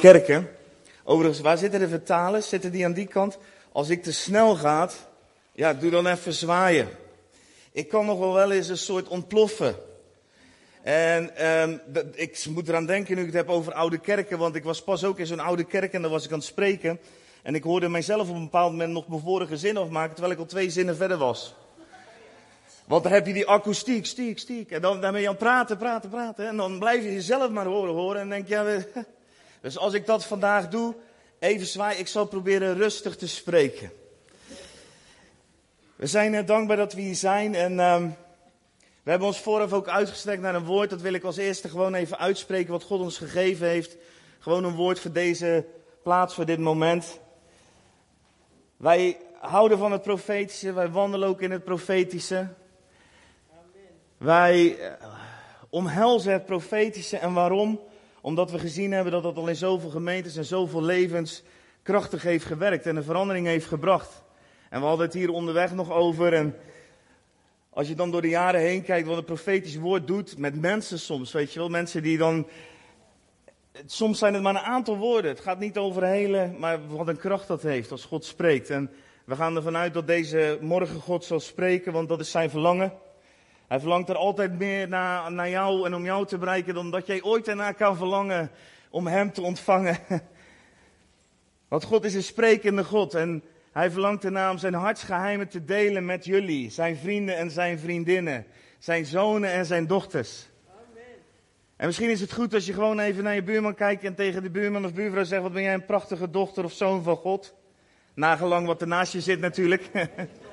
kerken. Overigens, waar zitten de vertalers? Zitten die aan die kant? Als ik te snel ga, ja, doe dan even zwaaien. Ik kan nog wel eens een soort ontploffen. En um, ik moet eraan denken nu ik het heb over oude kerken, want ik was pas ook in zo'n oude kerk en daar was ik aan het spreken. En ik hoorde mijzelf op een bepaald moment nog mijn vorige zin afmaken, terwijl ik al twee zinnen verder was. Want dan heb je die akoestiek, stiek, stiek. En dan, dan ben je aan het praten, praten, praten. En dan blijf je jezelf maar horen, horen. En denk je, ja. dus als ik dat vandaag doe, even zwaai, ik zal proberen rustig te spreken. We zijn uh, dankbaar dat we hier zijn. En um, we hebben ons vooraf ook uitgestrekt naar een woord. Dat wil ik als eerste gewoon even uitspreken wat God ons gegeven heeft. Gewoon een woord voor deze plaats, voor dit moment. Wij houden van het profetische, wij wandelen ook in het profetische. Wij uh, omhelzen het profetische. En waarom? Omdat we gezien hebben dat dat al in zoveel gemeentes en zoveel levens krachtig heeft gewerkt en een verandering heeft gebracht. En we hadden het hier onderweg nog over. En als je dan door de jaren heen kijkt wat het profetisch woord doet met mensen soms, weet je wel, mensen die dan. Soms zijn het maar een aantal woorden. Het gaat niet over hele, maar wat een kracht dat heeft als God spreekt. En we gaan ervan uit dat deze morgen God zal spreken, want dat is zijn verlangen. Hij verlangt er altijd meer naar, naar jou en om jou te bereiken dan dat jij ooit ernaar kan verlangen om hem te ontvangen. Want God is een sprekende God en hij verlangt ernaar om zijn hartsgeheimen te delen met jullie, zijn vrienden en zijn vriendinnen, zijn zonen en zijn dochters. Amen. En misschien is het goed als je gewoon even naar je buurman kijkt en tegen de buurman of buurvrouw zegt, wat ben jij een prachtige dochter of zoon van God? Nagelang wat er naast je zit natuurlijk.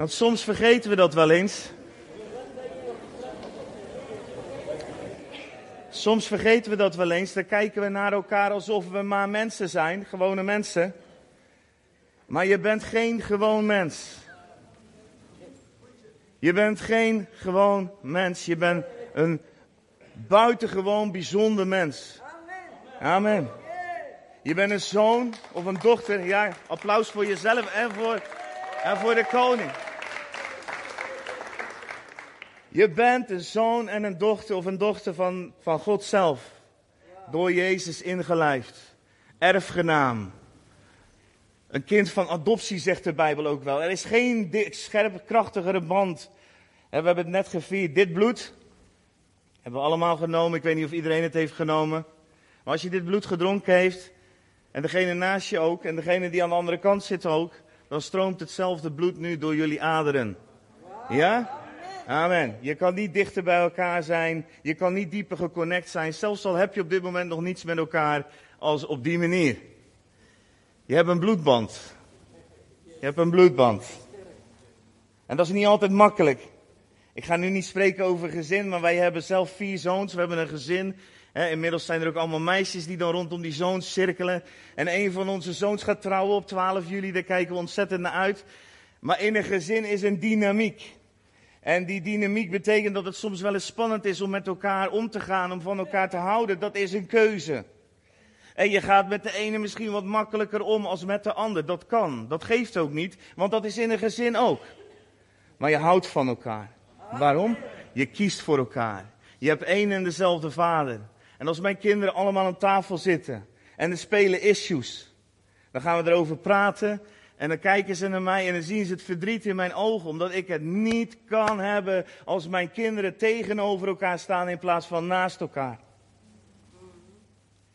Want soms vergeten we dat wel eens. Soms vergeten we dat wel eens. Dan kijken we naar elkaar alsof we maar mensen zijn, gewone mensen. Maar je bent geen gewoon mens. Je bent geen gewoon mens. Je bent een buitengewoon bijzonder mens. Amen. Je bent een zoon of een dochter. Ja, applaus voor jezelf en voor, en voor de koning. Je bent een zoon en een dochter of een dochter van, van God zelf. Door Jezus ingelijfd. Erfgenaam. Een kind van adoptie zegt de Bijbel ook wel. Er is geen scherp, krachtigere band. we hebben het net gevierd. Dit bloed hebben we allemaal genomen. Ik weet niet of iedereen het heeft genomen. Maar als je dit bloed gedronken heeft, en degene naast je ook, en degene die aan de andere kant zit ook, dan stroomt hetzelfde bloed nu door jullie aderen. Ja? Amen. Je kan niet dichter bij elkaar zijn. Je kan niet dieper geconnect zijn. Zelfs al heb je op dit moment nog niets met elkaar als op die manier. Je hebt een bloedband. Je hebt een bloedband. En dat is niet altijd makkelijk. Ik ga nu niet spreken over gezin, maar wij hebben zelf vier zoons. We hebben een gezin. inmiddels zijn er ook allemaal meisjes die dan rondom die zoons cirkelen. En een van onze zoons gaat trouwen op 12 juli. Daar kijken we ontzettend naar uit. Maar in een gezin is een dynamiek. En die dynamiek betekent dat het soms wel eens spannend is om met elkaar om te gaan, om van elkaar te houden. Dat is een keuze. En je gaat met de ene misschien wat makkelijker om als met de ander. Dat kan. Dat geeft ook niet, want dat is in een gezin ook. Maar je houdt van elkaar. Waarom? Je kiest voor elkaar. Je hebt één en dezelfde vader. En als mijn kinderen allemaal aan tafel zitten en er spelen issues, dan gaan we erover praten en dan kijken ze naar mij en dan zien ze het verdriet in mijn ogen, omdat ik het niet kan hebben als mijn kinderen tegenover elkaar staan in plaats van naast elkaar.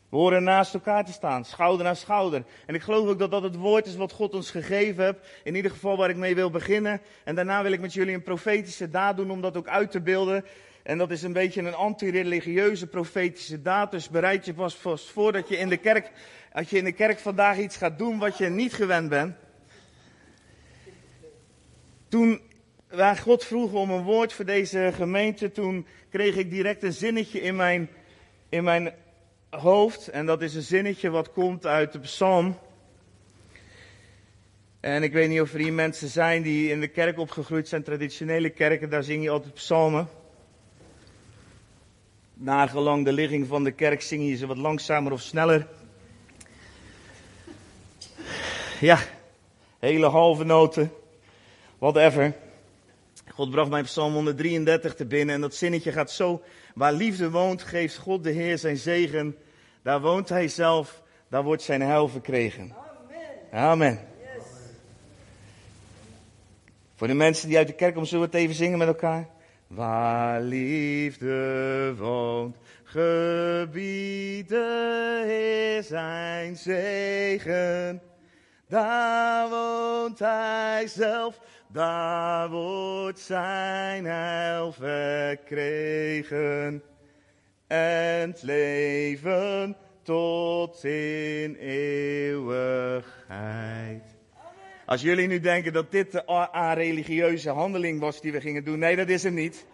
We horen naast elkaar te staan, schouder aan schouder. En ik geloof ook dat dat het woord is wat God ons gegeven heeft. In ieder geval waar ik mee wil beginnen. En daarna wil ik met jullie een profetische daad doen om dat ook uit te beelden. En dat is een beetje een anti-religieuze profetische daad. Dus bereid je vast, voor dat je in de kerk, als je in de kerk vandaag iets gaat doen wat je niet gewend bent. Toen wij God vroeg om een woord voor deze gemeente, toen kreeg ik direct een zinnetje in mijn, in mijn hoofd. En dat is een zinnetje wat komt uit de psalm. En ik weet niet of er hier mensen zijn die in de kerk opgegroeid zijn, traditionele kerken, daar zing je altijd psalmen. Nagelang de ligging van de kerk zing je ze wat langzamer of sneller. Ja, hele halve noten, whatever. God bracht mij Psalm 133 te binnen en dat zinnetje gaat zo. Waar liefde woont, geeft God de Heer zijn zegen. Daar woont hij zelf, daar wordt zijn heil verkregen. Amen. Amen. Voor de mensen die uit de kerk komen, zullen we het even zingen met elkaar? Waar liefde woont, gebied de Heer zijn zegen. Daar woont hij zelf, daar wordt zijn heil verkregen. En het leven tot in eeuwigheid. Als jullie nu denken dat dit de a-religieuze handeling was die we gingen doen, nee, dat is het niet.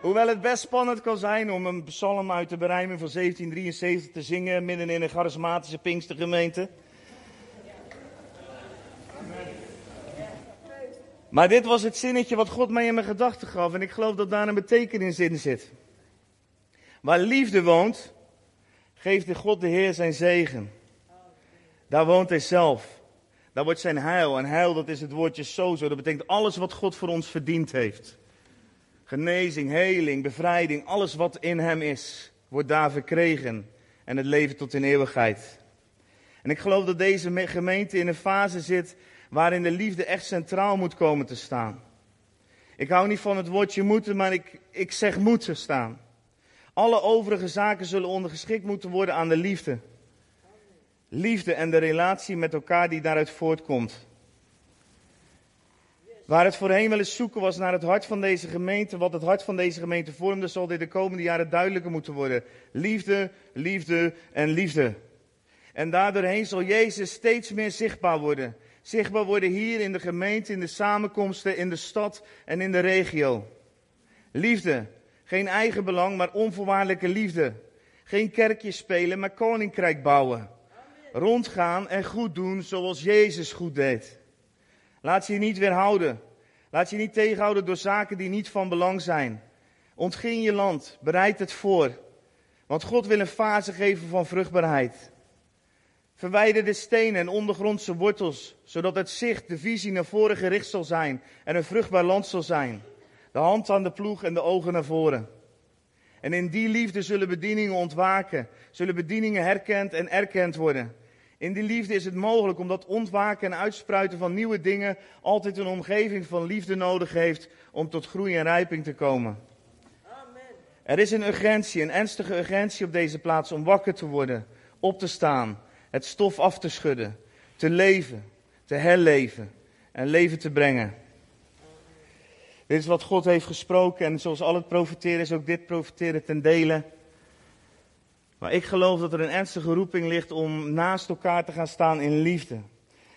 Hoewel het best spannend kan zijn om een psalm uit de berijming van 1773 te zingen midden in een charismatische Pinkstergemeente. Maar dit was het zinnetje wat God mij in mijn gedachten gaf en ik geloof dat daar een betekenis in zit. Waar liefde woont, geeft de God de Heer zijn zegen. Daar woont hij zelf. Daar wordt zijn heil. En heil, dat is het woordje sozo. Dat betekent alles wat God voor ons verdiend heeft. Genezing, heling, bevrijding, alles wat in hem is, wordt daar verkregen. En het leven tot in eeuwigheid. En ik geloof dat deze gemeente in een fase zit waarin de liefde echt centraal moet komen te staan. Ik hou niet van het woordje moeten, maar ik, ik zeg moeten staan. Alle overige zaken zullen ondergeschikt moeten worden aan de liefde. Liefde en de relatie met elkaar die daaruit voortkomt. Waar het voorheen wel eens zoeken was naar het hart van deze gemeente, wat het hart van deze gemeente vormde, zal dit de komende jaren duidelijker moeten worden. Liefde, liefde en liefde. En daardoorheen zal Jezus steeds meer zichtbaar worden. Zichtbaar worden hier in de gemeente, in de samenkomsten, in de stad en in de regio. Liefde, geen eigen belang, maar onvoorwaardelijke liefde. Geen kerkje spelen, maar koninkrijk bouwen. Rondgaan en goed doen zoals Jezus goed deed. Laat je niet weerhouden. Laat je niet tegenhouden door zaken die niet van belang zijn. Ontgin je land, bereid het voor. Want God wil een fase geven van vruchtbaarheid. Verwijder de stenen en ondergrondse wortels, zodat het zicht, de visie naar voren gericht zal zijn en een vruchtbaar land zal zijn. De hand aan de ploeg en de ogen naar voren. En in die liefde zullen bedieningen ontwaken, zullen bedieningen herkend en erkend worden. In die liefde is het mogelijk omdat ontwaken en uitspruiten van nieuwe dingen altijd een omgeving van liefde nodig heeft om tot groei en rijping te komen. Amen. Er is een urgentie, een ernstige urgentie op deze plaats om wakker te worden, op te staan, het stof af te schudden, te leven, te herleven en leven te brengen. Dit is wat God heeft gesproken en zoals al het profeteren is ook dit profeteren ten dele. Maar ik geloof dat er een ernstige roeping ligt om naast elkaar te gaan staan in liefde.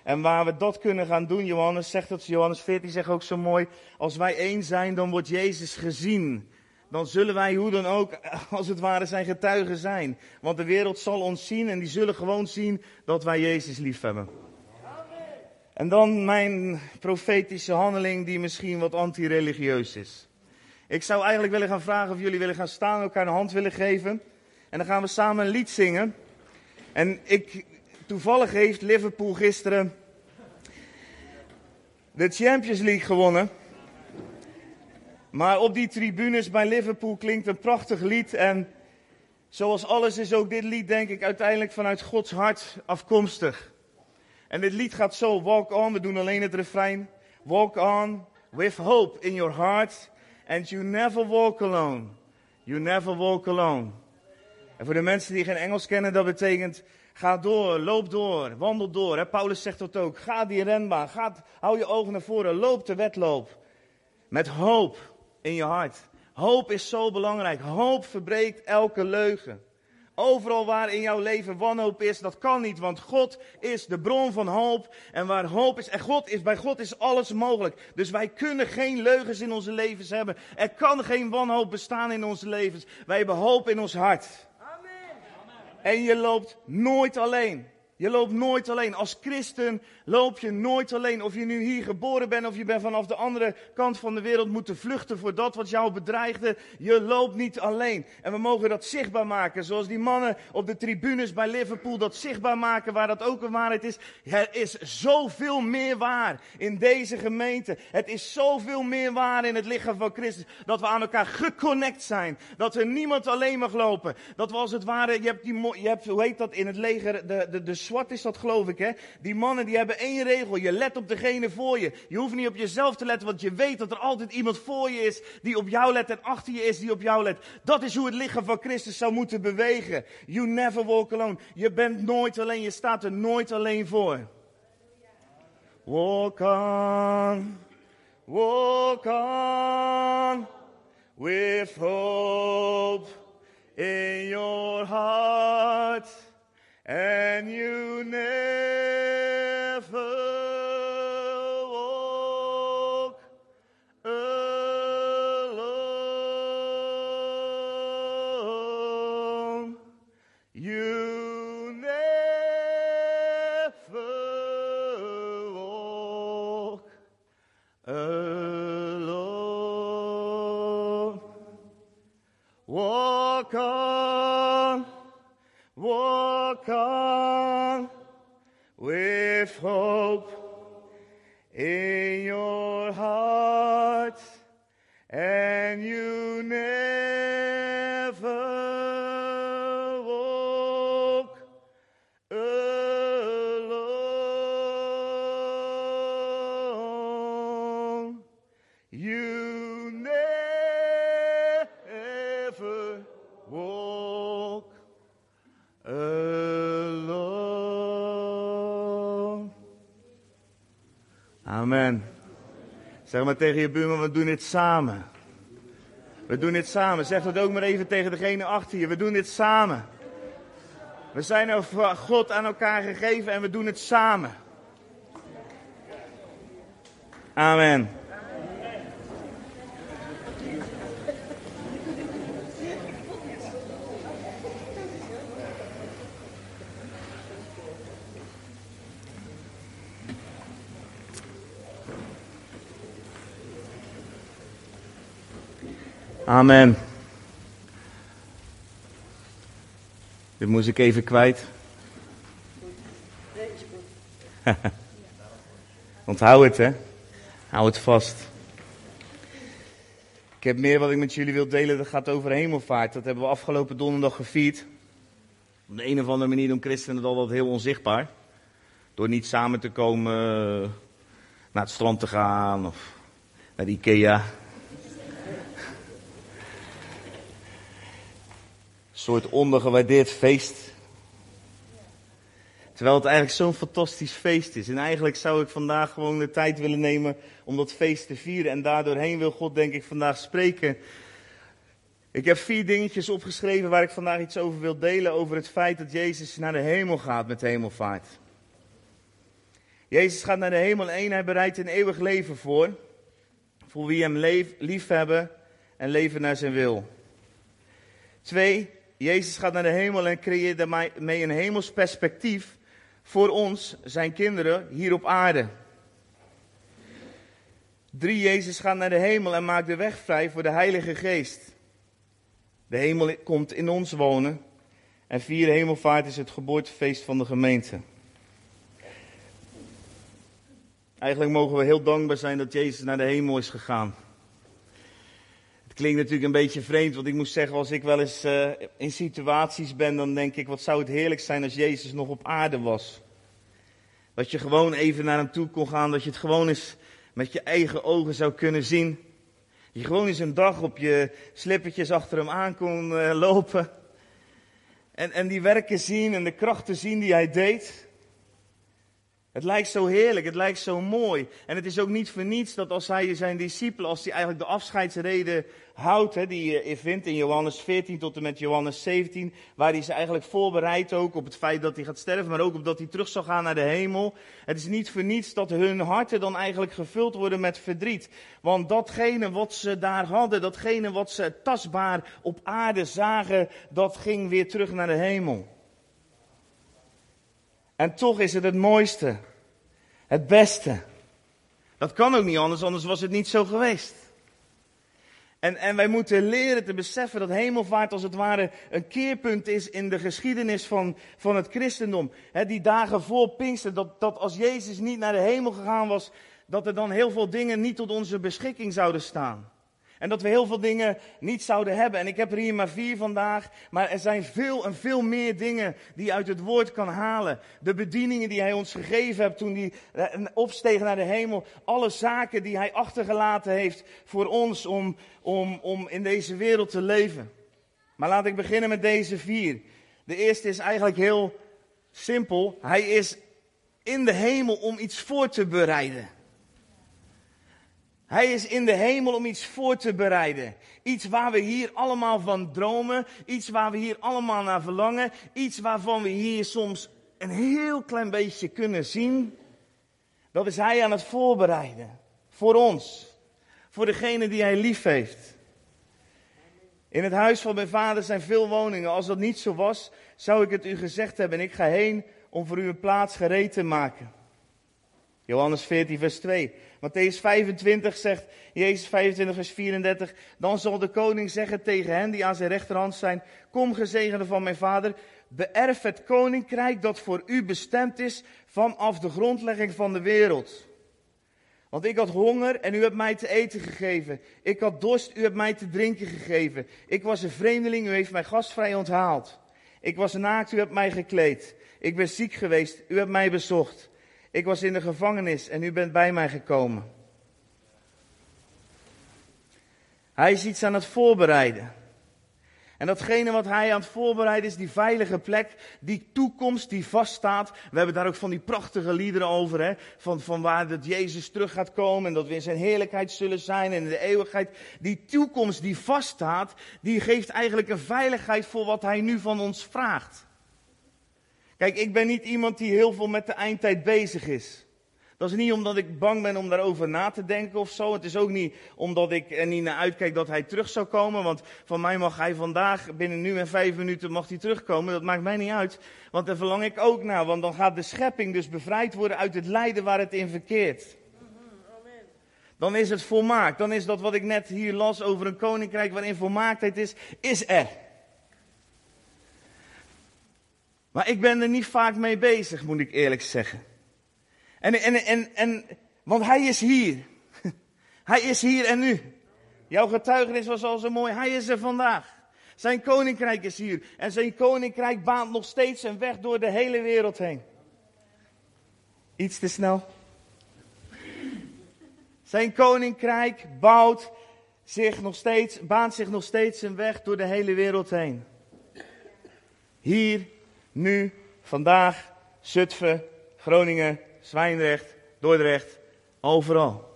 En waar we dat kunnen gaan doen, Johannes zegt dat, Johannes 14 zegt ook zo mooi, als wij één zijn, dan wordt Jezus gezien. Dan zullen wij hoe dan ook, als het ware, zijn getuigen zijn. Want de wereld zal ons zien en die zullen gewoon zien dat wij Jezus lief hebben. En dan mijn profetische handeling die misschien wat anti-religieus is. Ik zou eigenlijk willen gaan vragen of jullie willen gaan staan elkaar een hand willen geven. En dan gaan we samen een lied zingen. En ik, toevallig heeft Liverpool gisteren de Champions League gewonnen. Maar op die tribunes bij Liverpool klinkt een prachtig lied. En zoals alles is ook dit lied, denk ik, uiteindelijk vanuit Gods hart afkomstig. En dit lied gaat zo, walk on, we doen alleen het refrein. Walk on with hope in your heart. And you never walk alone. You never walk alone. En voor de mensen die geen Engels kennen, dat betekent ga door, loop door, wandel door. Paulus zegt dat ook. Ga die renbaan, ga, hou je ogen naar voren, loop de wedloop. Met hoop in je hart. Hoop is zo belangrijk. Hoop verbreekt elke leugen. Overal waar in jouw leven wanhoop is, dat kan niet, want God is de bron van hoop. En waar hoop is, en God is, bij God is alles mogelijk. Dus wij kunnen geen leugens in onze levens hebben. Er kan geen wanhoop bestaan in onze levens. Wij hebben hoop in ons hart. En je loopt nooit alleen. Je loopt nooit alleen. Als christen loop je nooit alleen. Of je nu hier geboren bent of je bent vanaf de andere kant van de wereld moeten vluchten voor dat wat jou bedreigde. Je loopt niet alleen. En we mogen dat zichtbaar maken. Zoals die mannen op de tribunes bij Liverpool dat zichtbaar maken waar dat ook een waarheid is. Er is zoveel meer waar in deze gemeente. Het is zoveel meer waar in het lichaam van Christus. Dat we aan elkaar geconnect zijn. Dat er niemand alleen mag lopen. Dat we als het ware, je hebt, die, je hebt hoe heet dat in het leger, de, de, de SWAT is dat geloof ik hè. Die mannen die één regel. Je let op degene voor je. Je hoeft niet op jezelf te letten, want je weet dat er altijd iemand voor je is die op jou let en achter je is die op jou let. Dat is hoe het lichaam van Christus zou moeten bewegen. You never walk alone. Je bent nooit alleen, je staat er nooit alleen voor. Walk on, walk on with hope in your heart, and you never hope Zeg maar tegen je buurman, we doen dit samen. We doen dit samen. Zeg dat ook maar even tegen degene achter je. We doen dit samen. We zijn over God aan elkaar gegeven en we doen het samen. Amen. Amen. Dit moest ik even kwijt. Onthoud het, hè? Hou het vast. Ik heb meer wat ik met jullie wil delen. Dat gaat over hemelvaart. Dat hebben we afgelopen donderdag gevierd. Op de een of andere manier doen christenen het altijd heel onzichtbaar. Door niet samen te komen, eh, naar het strand te gaan of naar Ikea. Soort ondergewaardeerd feest. Terwijl het eigenlijk zo'n fantastisch feest is. En eigenlijk zou ik vandaag gewoon de tijd willen nemen om dat feest te vieren. En daardoorheen wil God denk ik vandaag spreken. Ik heb vier dingetjes opgeschreven waar ik vandaag iets over wil delen. Over het feit dat Jezus naar de hemel gaat met hemelvaart. Jezus gaat naar de hemel en hij bereidt een eeuwig leven voor. Voor wie hem lief hebben en leven naar zijn wil. Twee, Jezus gaat naar de hemel en creëert daarmee een hemels perspectief voor ons, zijn kinderen, hier op aarde. Drie, Jezus gaat naar de hemel en maakt de weg vrij voor de Heilige Geest. De hemel komt in ons wonen. En vier, hemelvaart is het geboortefeest van de gemeente. Eigenlijk mogen we heel dankbaar zijn dat Jezus naar de hemel is gegaan. Klinkt natuurlijk een beetje vreemd, want ik moet zeggen, als ik wel eens uh, in situaties ben, dan denk ik, wat zou het heerlijk zijn als Jezus nog op aarde was. Dat je gewoon even naar hem toe kon gaan, dat je het gewoon eens met je eigen ogen zou kunnen zien. Dat je gewoon eens een dag op je slippertjes achter hem aan kon uh, lopen. En, en die werken zien en de krachten zien die hij deed. Het lijkt zo heerlijk, het lijkt zo mooi. En het is ook niet voor niets dat als hij zijn discipelen, als hij eigenlijk de afscheidsreden houdt, hè, die je vindt in Johannes 14 tot en met Johannes 17, waar hij ze eigenlijk voorbereidt ook op het feit dat hij gaat sterven, maar ook op dat hij terug zal gaan naar de hemel. Het is niet voor niets dat hun harten dan eigenlijk gevuld worden met verdriet. Want datgene wat ze daar hadden, datgene wat ze tastbaar op aarde zagen, dat ging weer terug naar de hemel. En toch is het het mooiste. Het beste. Dat kan ook niet anders, anders was het niet zo geweest. En, en wij moeten leren te beseffen dat hemelvaart als het ware een keerpunt is in de geschiedenis van, van het christendom. die dagen voor Pinkster, dat, dat als Jezus niet naar de hemel gegaan was, dat er dan heel veel dingen niet tot onze beschikking zouden staan. En dat we heel veel dingen niet zouden hebben. En ik heb er hier maar vier vandaag. Maar er zijn veel en veel meer dingen die uit het woord kan halen. De bedieningen die hij ons gegeven heeft toen hij eh, opsteeg naar de hemel. Alle zaken die hij achtergelaten heeft voor ons om, om, om in deze wereld te leven. Maar laat ik beginnen met deze vier. De eerste is eigenlijk heel simpel. Hij is in de hemel om iets voor te bereiden. Hij is in de hemel om iets voor te bereiden. Iets waar we hier allemaal van dromen. Iets waar we hier allemaal naar verlangen. Iets waarvan we hier soms een heel klein beetje kunnen zien. Dat is Hij aan het voorbereiden. Voor ons. Voor degene die Hij lief heeft. In het huis van mijn vader zijn veel woningen. Als dat niet zo was, zou ik het u gezegd hebben. En ik ga heen om voor u een plaats gereed te maken. Johannes 14, vers 2. Matthäus 25 zegt, Jezus 25, vers 34. Dan zal de koning zeggen tegen hen die aan zijn rechterhand zijn: Kom, gezegende van mijn vader, beërf het koninkrijk dat voor u bestemd is vanaf de grondlegging van de wereld. Want ik had honger en u hebt mij te eten gegeven. Ik had dorst, u hebt mij te drinken gegeven. Ik was een vreemdeling, u heeft mij gastvrij onthaald. Ik was naakt, u hebt mij gekleed. Ik ben ziek geweest, u hebt mij bezocht. Ik was in de gevangenis en u bent bij mij gekomen. Hij is iets aan het voorbereiden. En datgene wat hij aan het voorbereiden is, die veilige plek, die toekomst die vaststaat. We hebben daar ook van die prachtige liederen over, hè? Van, van waar dat Jezus terug gaat komen en dat we in zijn heerlijkheid zullen zijn en in de eeuwigheid. Die toekomst die vaststaat, die geeft eigenlijk een veiligheid voor wat hij nu van ons vraagt. Kijk, ik ben niet iemand die heel veel met de eindtijd bezig is. Dat is niet omdat ik bang ben om daarover na te denken of zo. Het is ook niet omdat ik er niet naar uitkijk dat hij terug zou komen. Want van mij mag hij vandaag, binnen nu en vijf minuten, mag hij terugkomen. Dat maakt mij niet uit. Want daar verlang ik ook naar. Want dan gaat de schepping dus bevrijd worden uit het lijden waar het in verkeert. Dan is het volmaakt. Dan is dat wat ik net hier las over een koninkrijk waarin volmaaktheid is, is er. Maar ik ben er niet vaak mee bezig, moet ik eerlijk zeggen. En, en, en, en, want hij is hier. Hij is hier en nu. Jouw getuigenis was al zo mooi. Hij is er vandaag. Zijn koninkrijk is hier. En zijn koninkrijk baant nog steeds een weg door de hele wereld heen. Iets te snel. Zijn koninkrijk bouwt zich nog steeds, baant zich nog steeds een weg door de hele wereld heen. Hier nu, vandaag, Zutphen, Groningen, Zwijndrecht, Dordrecht, overal.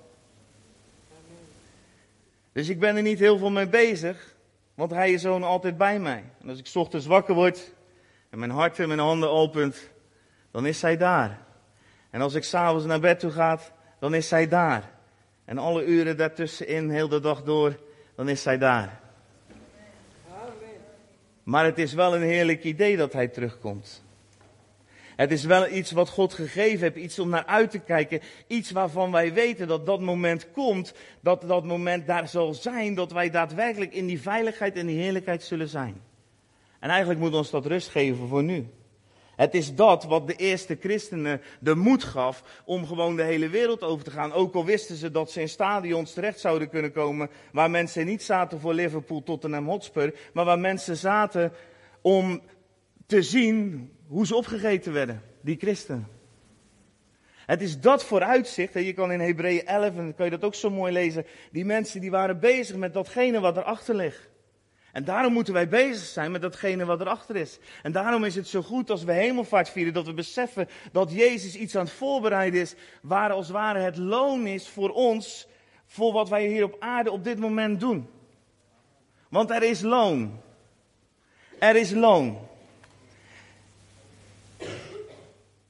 Dus ik ben er niet heel veel mee bezig, want hij is zo altijd bij mij. En als ik ochtends wakker word en mijn hart en mijn handen opent, dan is zij daar. En als ik s'avonds naar bed toe ga, dan is zij daar. En alle uren daartussenin, heel de dag door, dan is zij daar. Maar het is wel een heerlijk idee dat hij terugkomt. Het is wel iets wat God gegeven heeft, iets om naar uit te kijken, iets waarvan wij weten dat dat moment komt, dat dat moment daar zal zijn, dat wij daadwerkelijk in die veiligheid en die heerlijkheid zullen zijn. En eigenlijk moet ons dat rust geven voor nu. Het is dat wat de eerste christenen de moed gaf om gewoon de hele wereld over te gaan. Ook al wisten ze dat ze in stadions terecht zouden kunnen komen waar mensen niet zaten voor Liverpool, Tottenham Hotspur, maar waar mensen zaten om te zien hoe ze opgegeten werden, die christenen. Het is dat vooruitzicht, en je kan in Hebreeën 11, en kan je dat ook zo mooi lezen, die mensen die waren bezig met datgene wat erachter ligt. En daarom moeten wij bezig zijn met datgene wat erachter is. En daarom is het zo goed als we hemelvaart vieren, dat we beseffen dat Jezus iets aan het voorbereiden is, waar als ware het loon is voor ons, voor wat wij hier op aarde op dit moment doen. Want er is loon. Er is loon.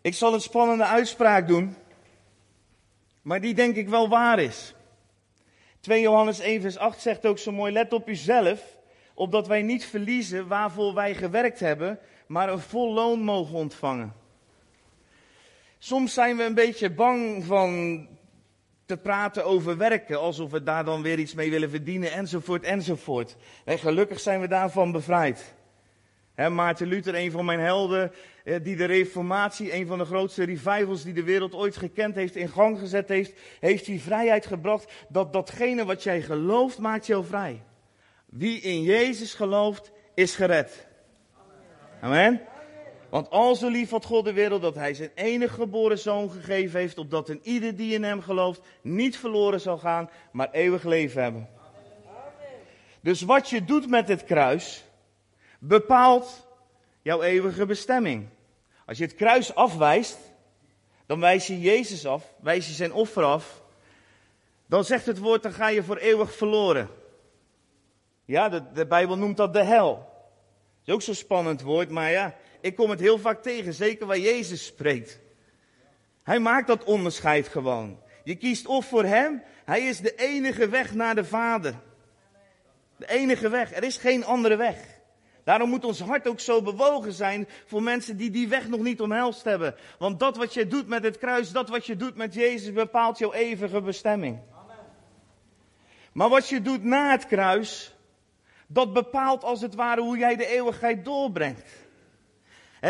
Ik zal een spannende uitspraak doen, maar die denk ik wel waar is. 2 Johannes 1 vers 8 zegt ook zo mooi, let op uzelf opdat wij niet verliezen waarvoor wij gewerkt hebben, maar een vol loon mogen ontvangen. Soms zijn we een beetje bang van te praten over werken, alsof we daar dan weer iets mee willen verdienen, enzovoort, enzovoort. En gelukkig zijn we daarvan bevrijd. Maarten Luther, een van mijn helden, die de reformatie, een van de grootste revivals die de wereld ooit gekend heeft, in gang gezet heeft, heeft die vrijheid gebracht dat datgene wat jij gelooft, maakt jou vrij. Wie in Jezus gelooft, is gered. Amen. Want al zo lief had God de wereld dat hij zijn enige geboren zoon gegeven heeft, opdat een ieder die in hem gelooft niet verloren zal gaan, maar eeuwig leven hebben. Dus wat je doet met het kruis, bepaalt jouw eeuwige bestemming. Als je het kruis afwijst, dan wijs je Jezus af, wijs je zijn offer af. Dan zegt het woord, dan ga je voor eeuwig verloren. Ja, de, de Bijbel noemt dat de hel. Is ook zo'n spannend woord, maar ja, ik kom het heel vaak tegen, zeker waar Jezus spreekt. Hij maakt dat onderscheid gewoon. Je kiest of voor Hem, Hij is de enige weg naar de Vader. De enige weg, er is geen andere weg. Daarom moet ons hart ook zo bewogen zijn voor mensen die die weg nog niet omhelst hebben. Want dat wat je doet met het kruis, dat wat je doet met Jezus, bepaalt jouw eeuwige bestemming. Maar wat je doet na het kruis, dat bepaalt als het ware hoe jij de eeuwigheid doorbrengt.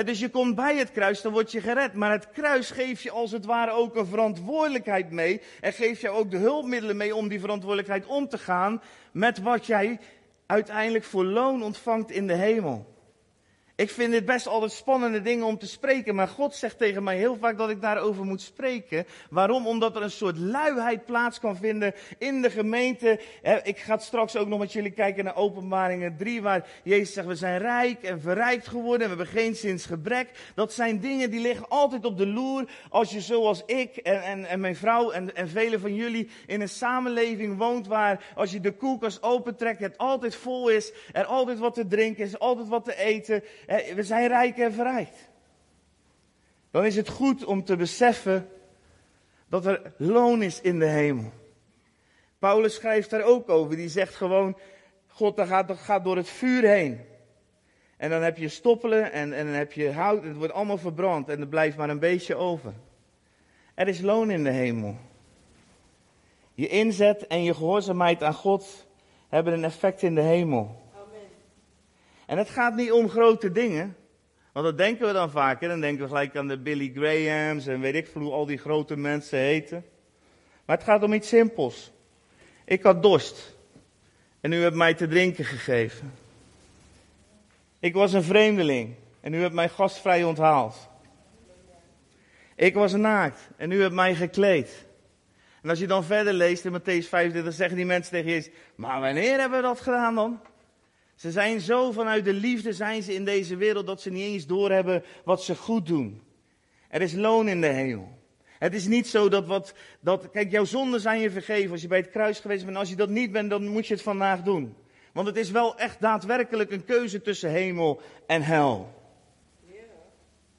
dus je komt bij het kruis, dan word je gered. Maar het kruis geeft je als het ware ook een verantwoordelijkheid mee. En geeft je ook de hulpmiddelen mee om die verantwoordelijkheid om te gaan met wat jij uiteindelijk voor loon ontvangt in de hemel. Ik vind dit best altijd spannende dingen om te spreken, maar God zegt tegen mij heel vaak dat ik daarover moet spreken. Waarom? Omdat er een soort luiheid plaats kan vinden in de gemeente. Ik ga straks ook nog met jullie kijken naar Openbaringen 3, waar Jezus zegt, we zijn rijk en verrijkt geworden en we hebben geen zins gebrek. Dat zijn dingen die liggen altijd op de loer als je zoals ik en, en, en mijn vrouw en, en velen van jullie in een samenleving woont waar als je de koelkast opentrekt, het altijd vol is, er altijd wat te drinken is, altijd wat te eten we zijn rijk en verrijkt. Dan is het goed om te beseffen dat er loon is in de hemel. Paulus schrijft daar ook over. Die zegt gewoon, God dat gaat, gaat door het vuur heen. En dan heb je stoppelen en, en dan heb je hout. Het wordt allemaal verbrand en er blijft maar een beetje over. Er is loon in de hemel. Je inzet en je gehoorzaamheid aan God hebben een effect in de hemel. En het gaat niet om grote dingen. Want dat denken we dan vaker. Dan denken we gelijk aan de Billy Grahams en weet ik veel hoe al die grote mensen heten. Maar het gaat om iets simpels. Ik had dorst. En u hebt mij te drinken gegeven. Ik was een vreemdeling. En u hebt mij gastvrij onthaald. Ik was naakt. En u hebt mij gekleed. En als je dan verder leest in Matthäus 25, zeggen die mensen tegen Jezus: Maar wanneer hebben we dat gedaan dan? Ze zijn zo vanuit de liefde zijn ze in deze wereld dat ze niet eens doorhebben wat ze goed doen. Er is loon in de hemel. Het is niet zo dat wat, dat, kijk, jouw zonden zijn je vergeven als je bij het kruis geweest bent. Als je dat niet bent, dan moet je het vandaag doen. Want het is wel echt daadwerkelijk een keuze tussen hemel en hel.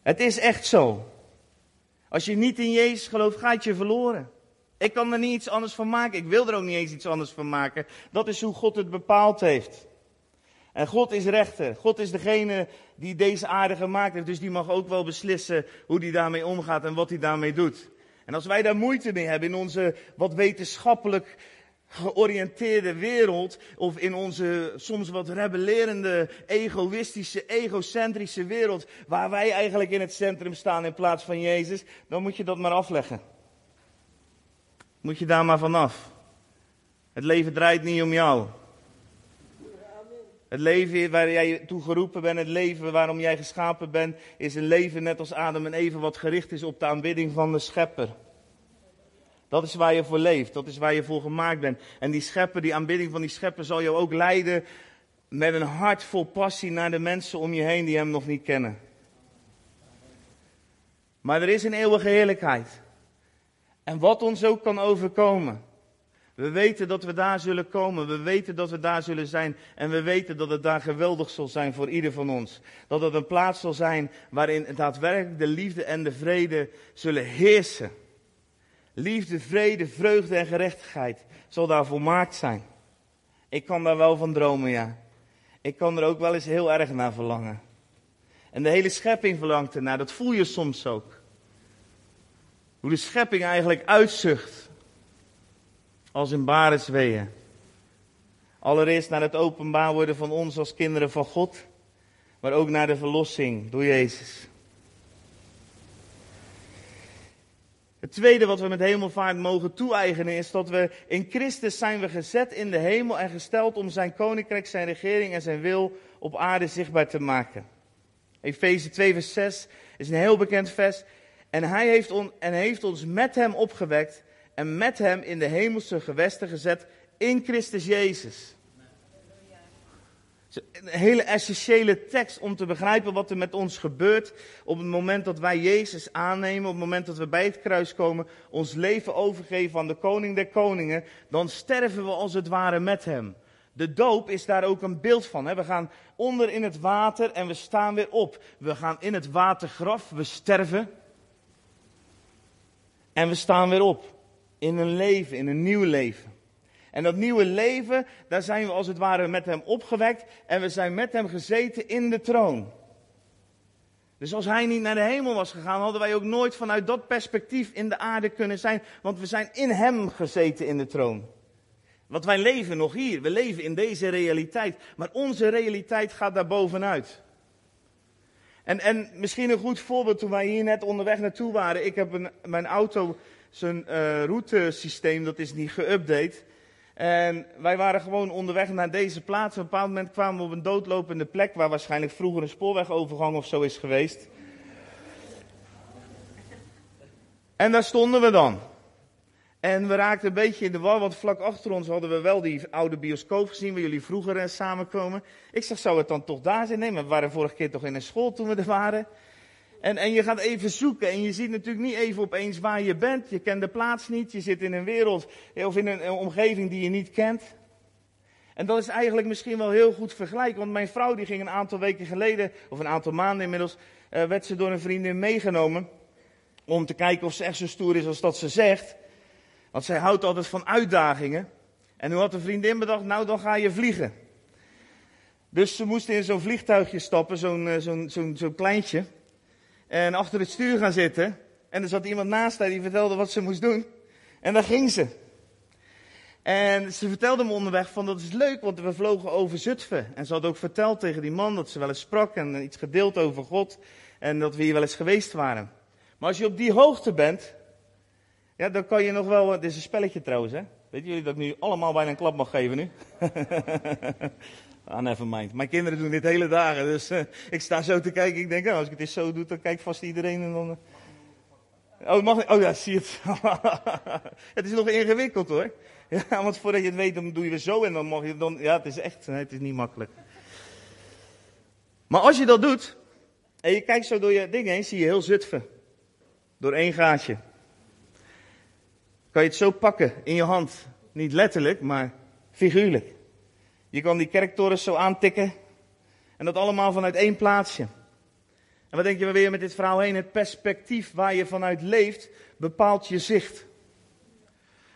Het is echt zo. Als je niet in Jezus gelooft, gaat je verloren. Ik kan er niet iets anders van maken. Ik wil er ook niet eens iets anders van maken. Dat is hoe God het bepaald heeft. En God is rechter. God is degene die deze aarde gemaakt heeft. Dus die mag ook wel beslissen hoe hij daarmee omgaat en wat hij daarmee doet. En als wij daar moeite mee hebben in onze wat wetenschappelijk georiënteerde wereld, of in onze soms wat rebellerende, egoïstische, egocentrische wereld, waar wij eigenlijk in het centrum staan in plaats van Jezus, dan moet je dat maar afleggen. Moet je daar maar vanaf. Het leven draait niet om jou. Het leven waar jij toe geroepen bent, het leven waarom jij geschapen bent, is een leven net als Adam en Eva wat gericht is op de aanbidding van de schepper. Dat is waar je voor leeft, dat is waar je voor gemaakt bent. En die schepper, die aanbidding van die schepper zal jou ook leiden met een hart vol passie naar de mensen om je heen die hem nog niet kennen. Maar er is een eeuwige heerlijkheid. En wat ons ook kan overkomen, we weten dat we daar zullen komen. We weten dat we daar zullen zijn. En we weten dat het daar geweldig zal zijn voor ieder van ons. Dat het een plaats zal zijn waarin daadwerkelijk de liefde en de vrede zullen heersen. Liefde, vrede, vreugde en gerechtigheid zal daar volmaakt zijn. Ik kan daar wel van dromen, ja. Ik kan er ook wel eens heel erg naar verlangen. En de hele schepping verlangt ernaar. Dat voel je soms ook. Hoe de schepping eigenlijk uitzucht. Als in barensweeën. Allereerst naar het openbaar worden van ons als kinderen van God. Maar ook naar de verlossing door Jezus. Het tweede wat we met hemelvaart mogen toe-eigenen is dat we in Christus zijn we gezet in de hemel en gesteld om zijn koninkrijk, zijn regering en zijn wil op aarde zichtbaar te maken. Efeze 2 vers 6 is een heel bekend vers. En hij heeft, on, en heeft ons met hem opgewekt en met hem in de hemelse gewesten gezet in Christus Jezus. Een hele essentiële tekst om te begrijpen wat er met ons gebeurt op het moment dat wij Jezus aannemen, op het moment dat we bij het kruis komen, ons leven overgeven aan de koning der koningen, dan sterven we als het ware met hem. De doop is daar ook een beeld van. Hè? We gaan onder in het water en we staan weer op. We gaan in het watergraf, we sterven. En we staan weer op. In een leven, in een nieuw leven. En dat nieuwe leven, daar zijn we als het ware met hem opgewekt. En we zijn met hem gezeten in de troon. Dus als hij niet naar de hemel was gegaan, hadden wij ook nooit vanuit dat perspectief in de aarde kunnen zijn. Want we zijn in hem gezeten in de troon. Want wij leven nog hier. We leven in deze realiteit. Maar onze realiteit gaat daar bovenuit. En, en misschien een goed voorbeeld toen wij hier net onderweg naartoe waren. Ik heb een, mijn auto, zijn uh, routesysteem, dat is niet geüpdate. En wij waren gewoon onderweg naar deze plaats. Op een bepaald moment kwamen we op een doodlopende plek waar waarschijnlijk vroeger een spoorwegovergang of zo is geweest. En daar stonden we dan. En we raakten een beetje in de war, want vlak achter ons hadden we wel die oude bioscoop gezien waar jullie vroeger eh, samenkomen. Ik zeg, zou het dan toch daar zijn? Nee, maar we waren vorige keer toch in een school toen we er waren. En, en je gaat even zoeken en je ziet natuurlijk niet even opeens waar je bent. Je kent de plaats niet, je zit in een wereld eh, of in een, omgeving die je niet kent. En dat is eigenlijk misschien wel heel goed vergelijken, want mijn vrouw die ging een aantal weken geleden, of een aantal maanden inmiddels, uh, werd ze door een vriendin meegenomen. Om te kijken of ze echt zo stoer is als dat ze zegt. Want zij houdt altijd van uitdagingen. En nu had een vriendin bedacht, nou dan ga je vliegen. Dus ze moesten in zo'n vliegtuigje stappen, zo'n eh, zo'n zo'n zo'n kleintje. En achter het stuur gaan zitten. En er zat iemand naast haar die vertelde wat ze moest doen. En daar ging ze. En ze vertelde me onderweg van dat is leuk, want we vlogen over Zutphen. En ze had ook verteld tegen die man dat ze wel eens sprak en iets gedeeld over God. En dat we hier wel eens geweest waren. Maar als je op die hoogte bent, ja, dan kan je nog wel. Dit is een spelletje trouwens, hè? Weet jullie dat ik nu allemaal bijna een klap mag geven nu? ah, never mind. Mijn kinderen doen dit hele dagen, dus uh, ik sta zo te kijken. Ik denk, oh, als ik het eens zo doe, dan kijkt vast iedereen en dan. Uh... Oh, mag Oh ja, zie het. het is nog ingewikkeld hoor. Ja, want voordat je het weet, dan doe je weer zo en dan mag je dan. Ja, het is echt. Nee, het is niet makkelijk. Maar als je dat doet, en je kijkt zo door je ding heen, zie je heel Zutphen. Door één gaatje kan je het zo pakken in je hand. Niet letterlijk, maar figuurlijk. Je kan die kerktorens zo aantikken. En dat allemaal vanuit één plaatsje. En wat denk je weer met dit verhaal heen? Het perspectief waar je vanuit leeft, bepaalt je zicht.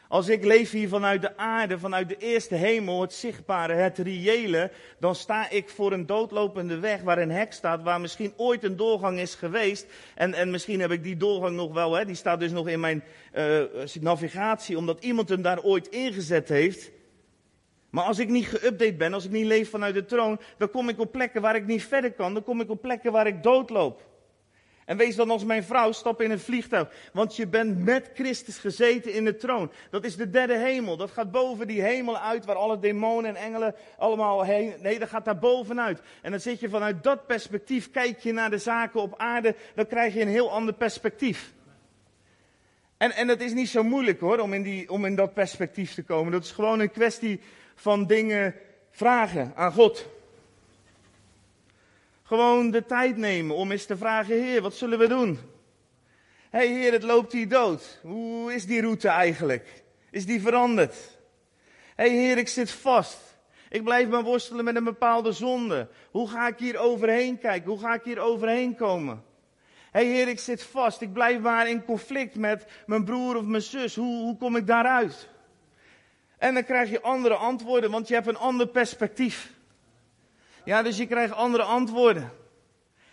Als ik leef hier vanuit de aarde, vanuit de eerste hemel, het zichtbare, het reële, dan sta ik voor een doodlopende weg waar een hek staat, waar misschien ooit een doorgang is geweest. En, en misschien heb ik die doorgang nog wel, hè, die staat dus nog in mijn uh, navigatie, omdat iemand hem daar ooit ingezet heeft. Maar als ik niet geüpdate ben, als ik niet leef vanuit de troon, dan kom ik op plekken waar ik niet verder kan, dan kom ik op plekken waar ik doodloop. En wees dan als mijn vrouw, stap in een vliegtuig. Want je bent met Christus gezeten in de troon. Dat is de derde hemel. Dat gaat boven die hemel uit waar alle demonen en engelen allemaal heen. Nee, dat gaat daar bovenuit. En dan zit je vanuit dat perspectief, kijk je naar de zaken op aarde. Dan krijg je een heel ander perspectief. En, en het is niet zo moeilijk hoor, om in, die, om in dat perspectief te komen. Dat is gewoon een kwestie van dingen vragen aan God. Gewoon de tijd nemen om eens te vragen, Heer, wat zullen we doen? Hé hey, Heer, het loopt hier dood. Hoe is die route eigenlijk? Is die veranderd? Hé hey, Heer, ik zit vast. Ik blijf maar worstelen met een bepaalde zonde. Hoe ga ik hier overheen kijken? Hoe ga ik hier overheen komen? Hé hey, Heer, ik zit vast. Ik blijf maar in conflict met mijn broer of mijn zus. Hoe, hoe kom ik daaruit? En dan krijg je andere antwoorden, want je hebt een ander perspectief. Ja, dus je krijgt andere antwoorden.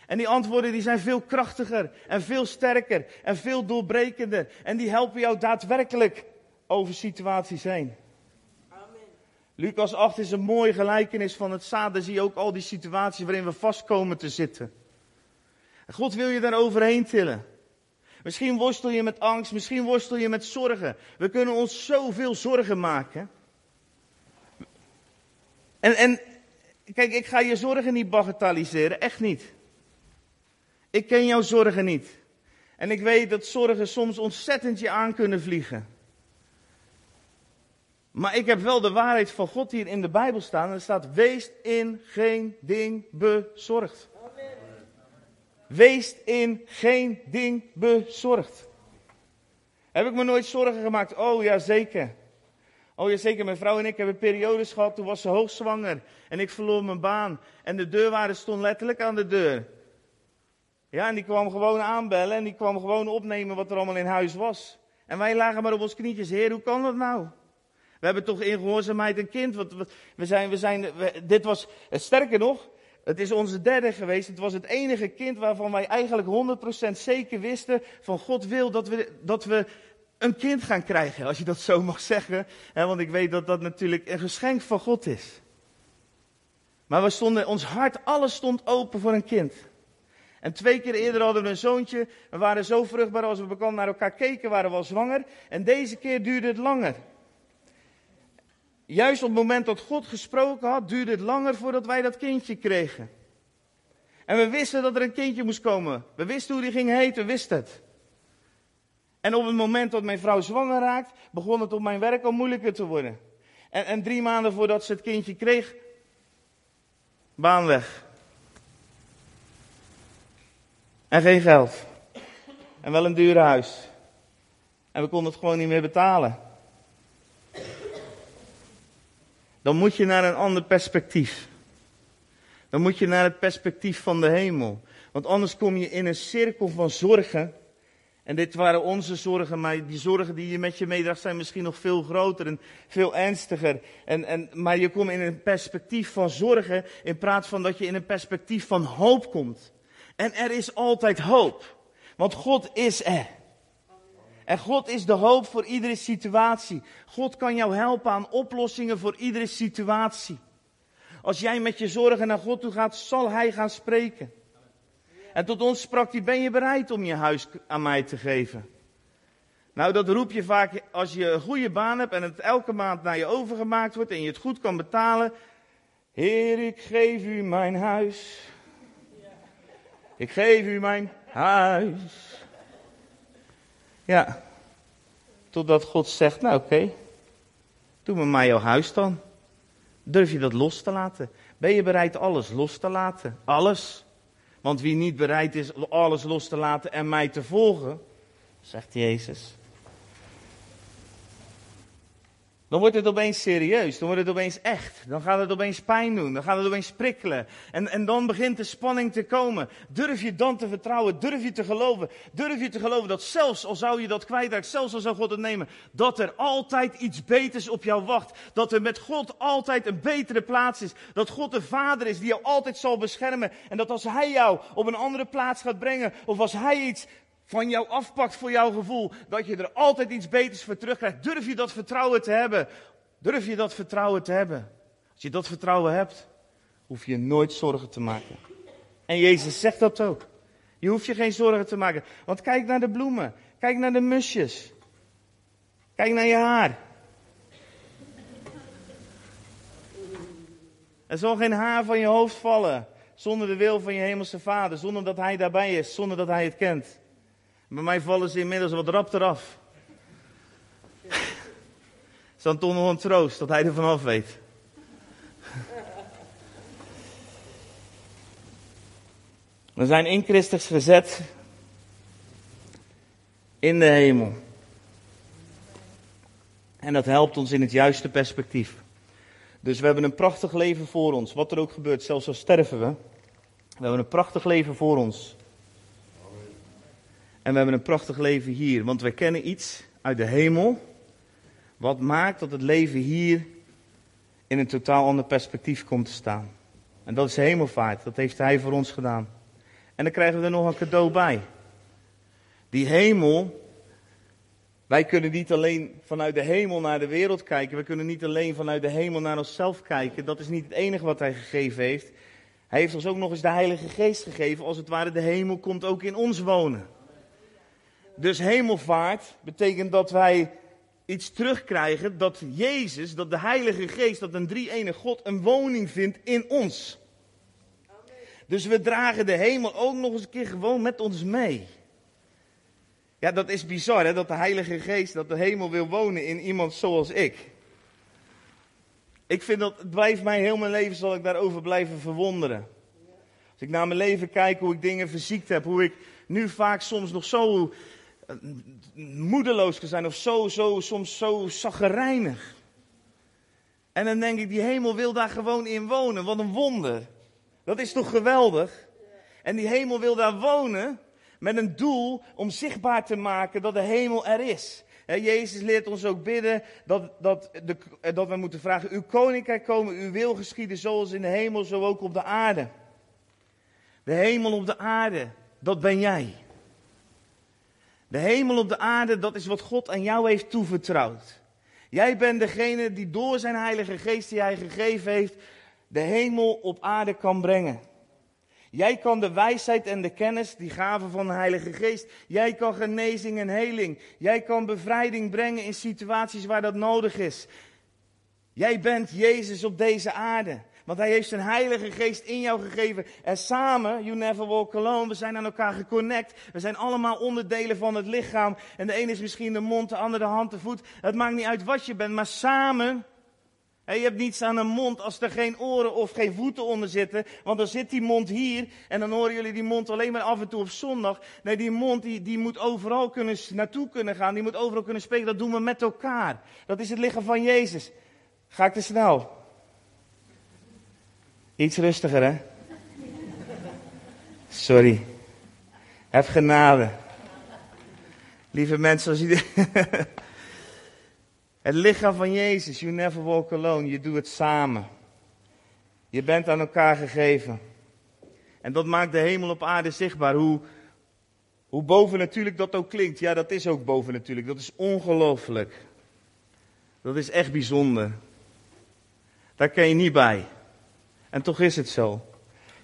En die antwoorden die zijn veel krachtiger en veel sterker en veel doorbrekender. En die helpen jou daadwerkelijk over situaties heen. Lucas 8 is een mooie gelijkenis van het zaad. Daar zie je ook al die situaties waarin we vast komen te zitten. God wil je daar overheen tillen. Misschien worstel je met angst, misschien worstel je met zorgen. We kunnen ons zoveel zorgen maken. En, en kijk, ik ga je zorgen niet bagatelliseren, echt niet. Ik ken jouw zorgen niet. En ik weet dat zorgen soms ontzettend je aan kunnen vliegen. Maar ik heb wel de waarheid van God hier in de Bijbel staan. En er staat: Wees in geen ding bezorgd. Wees in geen ding bezorgd. Heb ik me nooit zorgen gemaakt? Oh ja, zeker. Oh ja, zeker. Mijn vrouw en ik hebben periodes gehad. Toen was ze hoogzwanger. En ik verloor mijn baan. En de deurwaarder stond letterlijk aan de deur. Ja, en die kwam gewoon aanbellen. En die kwam gewoon opnemen wat er allemaal in huis was. En wij lagen maar op ons knietjes. Heer, hoe kan dat nou? We hebben toch in gehoorzaamheid een kind. we zijn, we zijn, dit was, sterker nog, het is onze derde geweest. Het was het enige kind waarvan wij eigenlijk 100% zeker wisten van God wil dat we, dat we een kind gaan krijgen. Als je dat zo mag zeggen. want ik weet dat dat natuurlijk een geschenk van God is. Maar we stonden, ons hart, alles stond open voor een kind. En twee keer eerder hadden we een zoontje. We waren zo vruchtbaar als we bekend naar elkaar keken, waren we al zwanger. En deze keer duurde het langer. Juist op het moment dat God gesproken had, duurde het langer voordat wij dat kindje kregen. En we wisten dat er een kindje moest komen. We wisten hoe die ging heten, we wisten het. En op het moment dat mijn vrouw zwanger raakt, begon het op mijn werk al moeilijker te worden. En, en drie maanden voordat ze het kindje kreeg, baan weg. En geen geld. En wel een duur huis. En we konden het gewoon niet meer betalen. Dan moet je naar een ander perspectief. Dan moet je naar het perspectief van de hemel. Want anders kom je in een cirkel van zorgen. En dit waren onze zorgen, maar die zorgen die je met je meedraagt zijn misschien nog veel groter en veel ernstiger. En, en, maar je komt in een perspectief van zorgen in plaats van dat je in een perspectief van hoop komt. En er is altijd hoop. Want God is er. En God is de hoop voor iedere situatie. God kan jou helpen aan oplossingen voor iedere situatie. Als jij met je zorgen naar God toe gaat, zal Hij gaan spreken. En tot ons sprak hij, ben je bereid om je huis aan mij te geven? Nou, dat roep je vaak als je een goede baan hebt en het elke maand naar je overgemaakt wordt en je het goed kan betalen. Heer, ik geef u mijn huis. Ik geef u mijn huis. Ja. Totdat God zegt, nou oké, doe me maar jouw huis dan. Durf je dat los te laten? Ben je bereid alles los te laten? Alles. Want wie niet bereid is alles los te laten en mij te volgen, zegt Jezus, Dan wordt het opeens serieus, dan wordt het opeens echt. Dan gaat het opeens pijn doen, dan gaat het opeens prikkelen. En, en dan begint de spanning te komen. Durf je dan te vertrouwen, durf je te geloven, durf je te geloven dat zelfs al zou je dat kwijtraken, zelfs al zou God het nemen, dat er altijd iets beters op jou wacht. Dat er met God altijd een betere plaats is. Dat God de Vader is die jou altijd zal beschermen. En dat als Hij jou op een andere plaats gaat brengen, of als Hij iets van jou afpakt voor jouw gevoel, dat je er altijd iets beters voor terugkrijgt. Durf je dat vertrouwen te hebben? Durf je dat vertrouwen te hebben? Als je dat vertrouwen hebt, hoef je nooit zorgen te maken. En Jezus zegt dat ook. Je hoeft je geen zorgen te maken. Want kijk naar de bloemen. Kijk naar de musjes. Kijk naar je haar. Er zal geen haar van je hoofd vallen. Zonder de wil van je hemelse vader. Zonder dat hij daarbij is. Zonder dat hij het kent. Bij mij vallen ze inmiddels wat rap eraf. is dan een troost dat hij er vanaf weet. We zijn in Christus gezet in de hemel. En dat helpt ons in het juiste perspectief. Dus we hebben een prachtig leven voor ons, wat er ook gebeurt, zelfs al sterven we. We hebben een prachtig leven voor ons. En we hebben een prachtig leven hier, want wij kennen iets uit de hemel. Wat maakt dat het leven hier in een totaal ander perspectief komt te staan. En dat is de hemelvaart. Dat heeft Hij voor ons gedaan. En dan krijgen we er nog een cadeau bij. Die hemel, wij kunnen niet alleen vanuit de hemel naar de wereld kijken. We kunnen niet alleen vanuit de hemel naar onszelf kijken. Dat is niet het enige wat hij gegeven heeft. Hij heeft ons ook nog eens de Heilige Geest gegeven. Als het ware, de hemel komt ook in ons wonen. Dus hemelvaart betekent dat wij iets terugkrijgen. Dat Jezus, dat de Heilige Geest, dat een drie-ene God een woning vindt in ons. Dus we dragen de hemel ook nog eens een keer gewoon met ons mee. Ja, dat is bizar hè, dat de Heilige Geest, dat de hemel wil wonen in iemand zoals ik. Ik vind dat, het blijft mij heel mijn leven, zal ik daarover blijven verwonderen. Als ik naar mijn leven kijk, hoe ik dingen verziekt heb, hoe ik nu vaak soms nog zo moedeloos kan zijn of zo, zo, soms zo zaggerijnig. En dan denk ik, die hemel wil daar gewoon in wonen, wat een wonder. Dat is toch geweldig? En die hemel wil daar wonen met een doel om zichtbaar te maken dat de hemel er is. Jezus leert ons ook bidden dat, dat, de, dat we moeten vragen, uw koninkrijk komen, uw wil geschieden zoals in de hemel, zo ook op de aarde. De hemel op de aarde, dat ben jij. De hemel op de aarde, dat is wat God aan jou heeft toevertrouwd. Jij bent degene die door zijn Heilige Geest die hij gegeven heeft, de hemel op aarde kan brengen. Jij kan de wijsheid en de kennis, die gaven van de Heilige Geest. Jij kan genezing en heling. Jij kan bevrijding brengen in situaties waar dat nodig is. Jij bent Jezus op deze aarde. Want hij heeft zijn Heilige Geest in jou gegeven. En samen, you never walk alone, we zijn aan elkaar geconnect. We zijn allemaal onderdelen van het lichaam. En de ene is misschien de mond, de andere de hand, de voet. Het maakt niet uit wat je bent, maar samen je hebt niets aan een mond als er geen oren of geen voeten onder zitten. Want dan zit die mond hier en dan horen jullie die mond alleen maar af en toe op zondag. Nee, die mond die, die moet overal kunnen, naartoe kunnen gaan. Die moet overal kunnen spreken. Dat doen we met elkaar. Dat is het lichaam van Jezus. Ga ik te snel? Iets rustiger, hè? Sorry. Heb genade. Lieve mensen, als. Het lichaam van Jezus, you never walk alone, je doet het samen. Je bent aan elkaar gegeven. En dat maakt de hemel op aarde zichtbaar. Hoe, hoe bovennatuurlijk dat ook klinkt. Ja, dat is ook bovennatuurlijk. Dat is ongelooflijk. Dat is echt bijzonder. Daar kan je niet bij. En toch is het zo.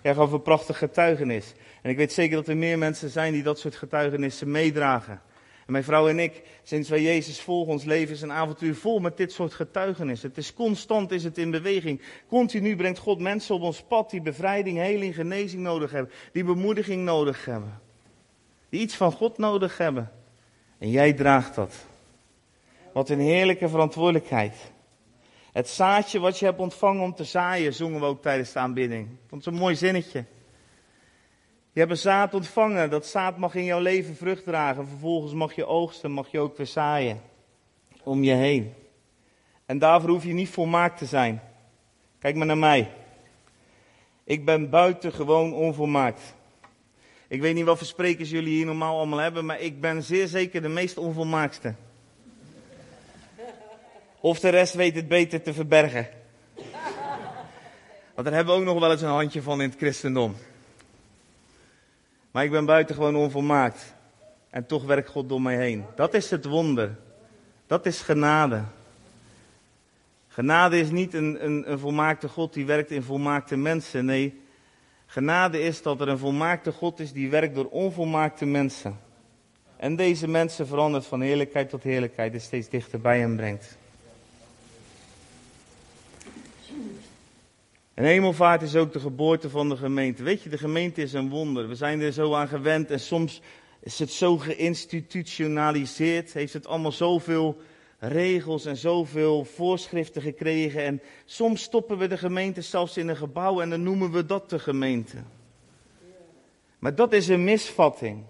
Jij gaf een prachtig getuigenis. En ik weet zeker dat er meer mensen zijn die dat soort getuigenissen meedragen. En mijn vrouw en ik, sinds wij Jezus volgen, ons leven is een avontuur vol met dit soort getuigenissen. Het is constant, is het in beweging. Continu brengt God mensen op ons pad die bevrijding, heling, genezing nodig hebben. Die bemoediging nodig hebben. Die iets van God nodig hebben. En jij draagt dat. Wat een heerlijke verantwoordelijkheid. Het zaadje wat je hebt ontvangen om te zaaien, zongen we ook tijdens de aanbidding. Ik vond het een mooi zinnetje. Je hebt een zaad ontvangen. Dat zaad mag in jouw leven vrucht dragen. Vervolgens mag je oogsten, mag je ook weer zaaien. Om je heen. En daarvoor hoef je niet volmaakt te zijn. Kijk maar naar mij. Ik ben buitengewoon onvolmaakt. Ik weet niet wat voor sprekers jullie hier normaal allemaal hebben, maar ik ben zeer zeker de meest onvolmaakste. Of de rest weet het beter te verbergen. Want daar hebben we ook nog wel eens een handje van in het christendom. Maar ik ben buitengewoon onvolmaakt. En toch werkt God door mij heen. Dat is het wonder. Dat is genade. Genade is niet een, een, een volmaakte God die werkt in volmaakte mensen. Nee, genade is dat er een volmaakte God is die werkt door onvolmaakte mensen. En deze mensen verandert van heerlijkheid tot heerlijkheid en steeds dichter bij hem brengt. En hemelvaart is ook de geboorte van de gemeente. Weet je, de gemeente is een wonder. We zijn er zo aan gewend en soms is het zo geïnstitutionaliseerd. Heeft het allemaal zoveel regels en zoveel voorschriften gekregen. En soms stoppen we de gemeente zelfs in een gebouw en dan noemen we dat de gemeente. Maar dat is een misvatting.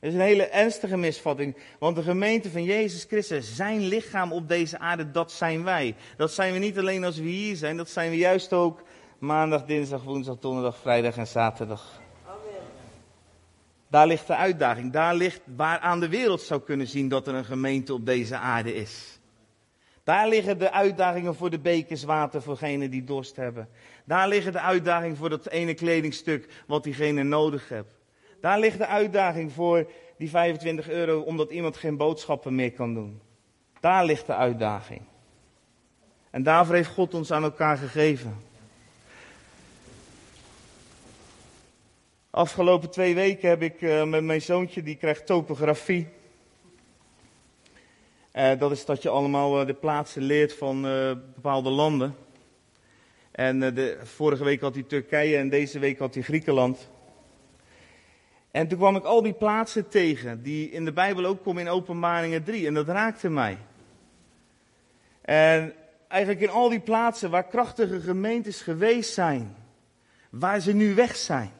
Dat is een hele ernstige misvatting. Want de gemeente van Jezus Christus, zijn lichaam op deze aarde, dat zijn wij. Dat zijn we niet alleen als we hier zijn, dat zijn we juist ook maandag, dinsdag, woensdag, donderdag, vrijdag en zaterdag. Amen. Daar ligt de uitdaging. Daar ligt waaraan de wereld zou kunnen zien dat er een gemeente op deze aarde is. Daar liggen de uitdagingen voor de bekers water voor degenen die dorst hebben. Daar liggen de uitdagingen voor dat ene kledingstuk wat diegene nodig heeft. Daar ligt de uitdaging voor die 25 euro omdat iemand geen boodschappen meer kan doen. Daar ligt de uitdaging. En daarvoor heeft God ons aan elkaar gegeven. Afgelopen twee weken heb ik uh, met mijn zoontje, die krijgt topografie. Uh, dat is dat je allemaal uh, de plaatsen leert van bepaalde landen. En de, vorige week had hij Turkije en deze week had hij Griekenland. En toen kwam ik al die plaatsen tegen, die in de Bijbel ook komen in Openbaringen 3. En dat raakte mij. En eigenlijk in al die plaatsen waar krachtige gemeentes geweest zijn, waar ze nu weg zijn.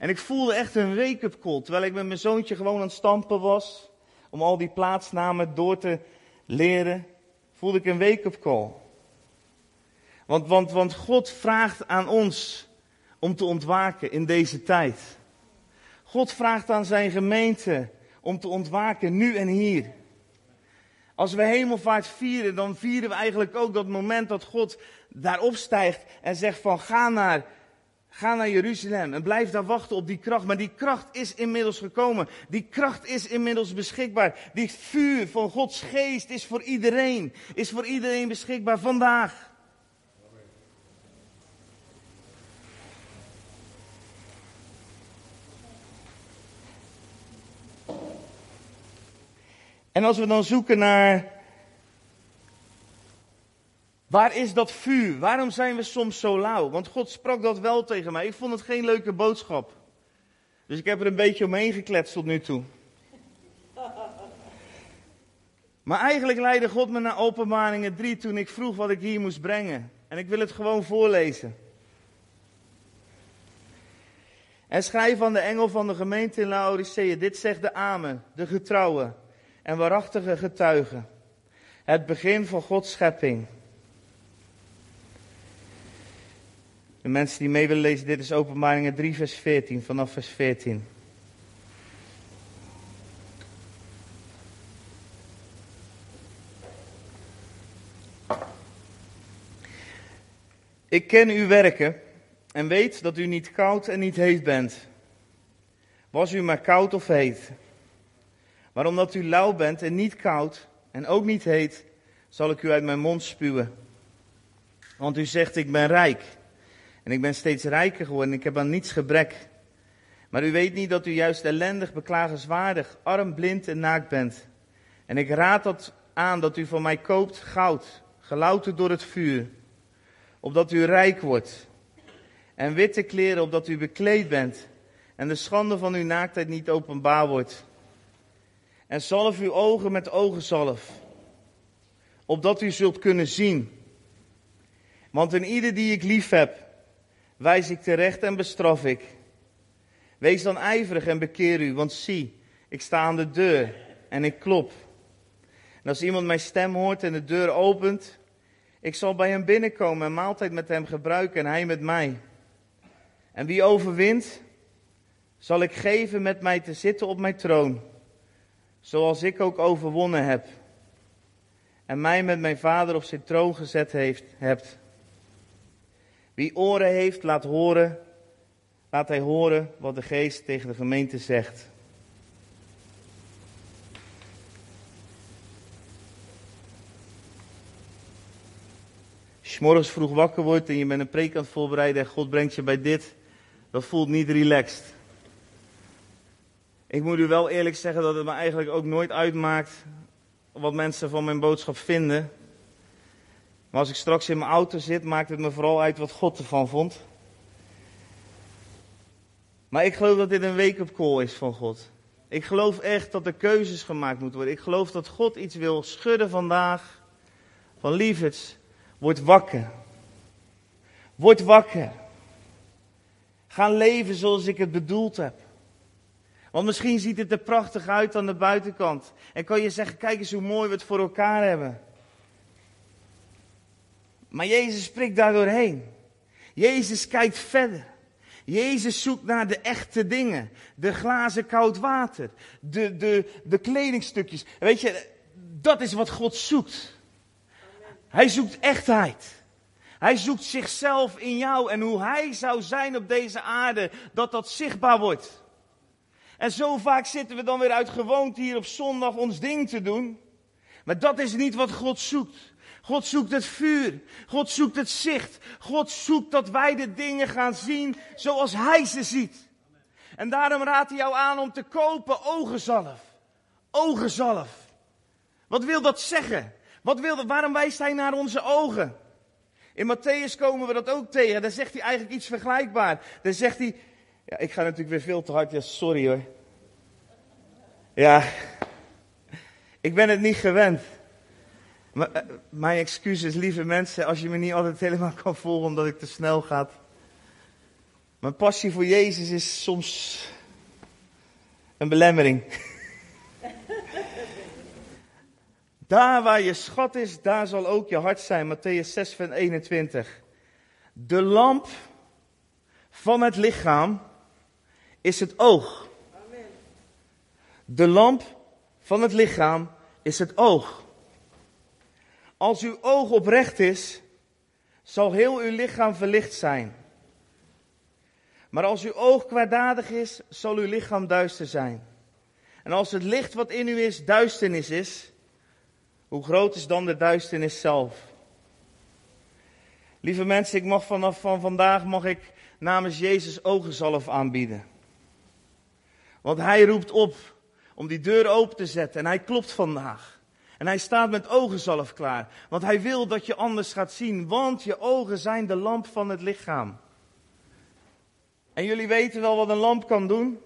En ik voelde echt een wake-up call, terwijl ik met mijn zoontje gewoon aan het stampen was, om al die plaatsnamen door te leren, voelde ik een wake-up call. Want, want, want God vraagt aan ons om te ontwaken in deze tijd. God vraagt aan zijn gemeente om te ontwaken nu en hier. Als we hemelvaart vieren, dan vieren we eigenlijk ook dat moment dat God daarop stijgt en zegt van ga naar, ga naar Jeruzalem en blijf daar wachten op die kracht. Maar die kracht is inmiddels gekomen. Die kracht is inmiddels beschikbaar. Die vuur van Gods geest is voor iedereen, is voor iedereen beschikbaar vandaag. En als we dan zoeken naar. Waar is dat vuur? Waarom zijn we soms zo lauw? Want God sprak dat wel tegen mij. Ik vond het geen leuke boodschap. Dus ik heb er een beetje omheen gekletst tot nu toe. Maar eigenlijk leidde God me naar openbaringen 3 toen ik vroeg wat ik hier moest brengen. En ik wil het gewoon voorlezen. En schrijf aan de engel van de gemeente in Laodicea. Dit zegt de Amen, de getrouwe en waarachtige getuige. Het begin van Gods schepping. De mensen die mee willen lezen, dit is Openbaringen 3, vers 14, vanaf vers 14. Ik ken uw werken en weet dat u niet koud en niet heet bent. Was u maar koud of heet? Maar omdat u lauw bent en niet koud en ook niet heet, zal ik u uit mijn mond spuwen. Want u zegt, ik ben rijk. En ik ben steeds rijker geworden en ik heb aan niets gebrek. Maar u weet niet dat u juist ellendig, beklagenswaardig, arm, blind en naakt bent. En ik raad dat aan dat u van mij koopt goud, gelouterd door het vuur, opdat u rijk wordt. En witte kleren, opdat u bekleed bent. En de schande van uw naaktheid niet openbaar wordt. En zalf uw ogen met ogenzalf, opdat u zult kunnen zien. Want in ieder die ik lief heb, wijs ik terecht en bestraf ik. Wees dan ijverig en bekeer u, want zie, ik sta aan de deur en ik klop. En als iemand mijn stem hoort en de deur opent, ik zal bij hem binnenkomen en maaltijd met hem gebruiken en hij met mij. En wie overwint, zal ik geven met mij te zitten op mijn troon zoals ik ook overwonnen heb en mij met mijn vader op zijn troon gezet heeft, hebt. Wie oren heeft, laat horen, laat hij horen wat de geest tegen de gemeente zegt. Als je morgens vroeg wakker wordt en je bent een preek aan het voorbereiden en God brengt je bij dit, dat voelt niet relaxed. Ik moet u wel eerlijk zeggen dat het me eigenlijk ook nooit uitmaakt wat mensen van mijn boodschap vinden. Maar als ik straks in mijn auto zit, maakt het me vooral uit wat God ervan vond. Maar ik geloof dat dit een wake-up call is van God. Ik geloof echt dat er keuzes gemaakt moeten worden. Ik geloof dat God iets wil schudden vandaag. Van liefdes, word wakker. Word wakker. Ga leven zoals ik het bedoeld heb. Want misschien ziet het er prachtig uit aan de buitenkant. En kan je zeggen, kijk eens hoe mooi we het voor elkaar hebben. Maar Jezus spreekt daar doorheen. Jezus kijkt verder. Jezus zoekt naar de echte dingen. De glazen koud water. De, de, de kledingstukjes. Weet je, dat is wat God zoekt. Hij zoekt echtheid. Hij zoekt zichzelf in jou en hoe hij zou zijn op deze aarde, dat dat zichtbaar wordt. En zo vaak zitten we dan weer uit gewoonte hier op zondag ons ding te doen. Maar dat is niet wat God zoekt. God zoekt het vuur. God zoekt het zicht. God zoekt dat wij de dingen gaan zien zoals Hij ze ziet. En daarom raadt hij jou aan om te kopen ogenzalf. Ogenzalf. Wat wil dat zeggen? Wat wil? Waarom wijst hij naar onze ogen? In Matthäus komen we dat ook tegen. Daar zegt hij eigenlijk iets vergelijkbaar. Daar zegt hij. Ja, ik ga natuurlijk weer veel te hard. Ja, sorry hoor. Ja, ik ben het niet gewend. Maar, uh, mijn excuses, lieve mensen, als je me niet altijd helemaal kan volgen omdat ik te snel ga. Mijn passie voor Jezus is soms een belemmering. daar waar je schat is, daar zal ook je hart zijn. Matthäus 6, vers 21. De lamp van het lichaam is het oog. De lamp van het lichaam is het oog. Als uw oog oprecht is, zal heel uw lichaam verlicht zijn. Maar als uw oog kwaadaardig is, zal uw lichaam duister zijn. En als het licht wat in u is duisternis is, hoe groot is dan de duisternis zelf? Lieve mensen, ik mag vanaf van vandaag mag ik namens Jezus ogenzalf aanbieden. Want hij roept op om die deur open te zetten en hij klopt vandaag. En hij staat met ogenzalf klaar. Want hij wil dat je anders gaat zien. Want je ogen zijn de lamp van het lichaam. En jullie weten wel wat een lamp kan doen.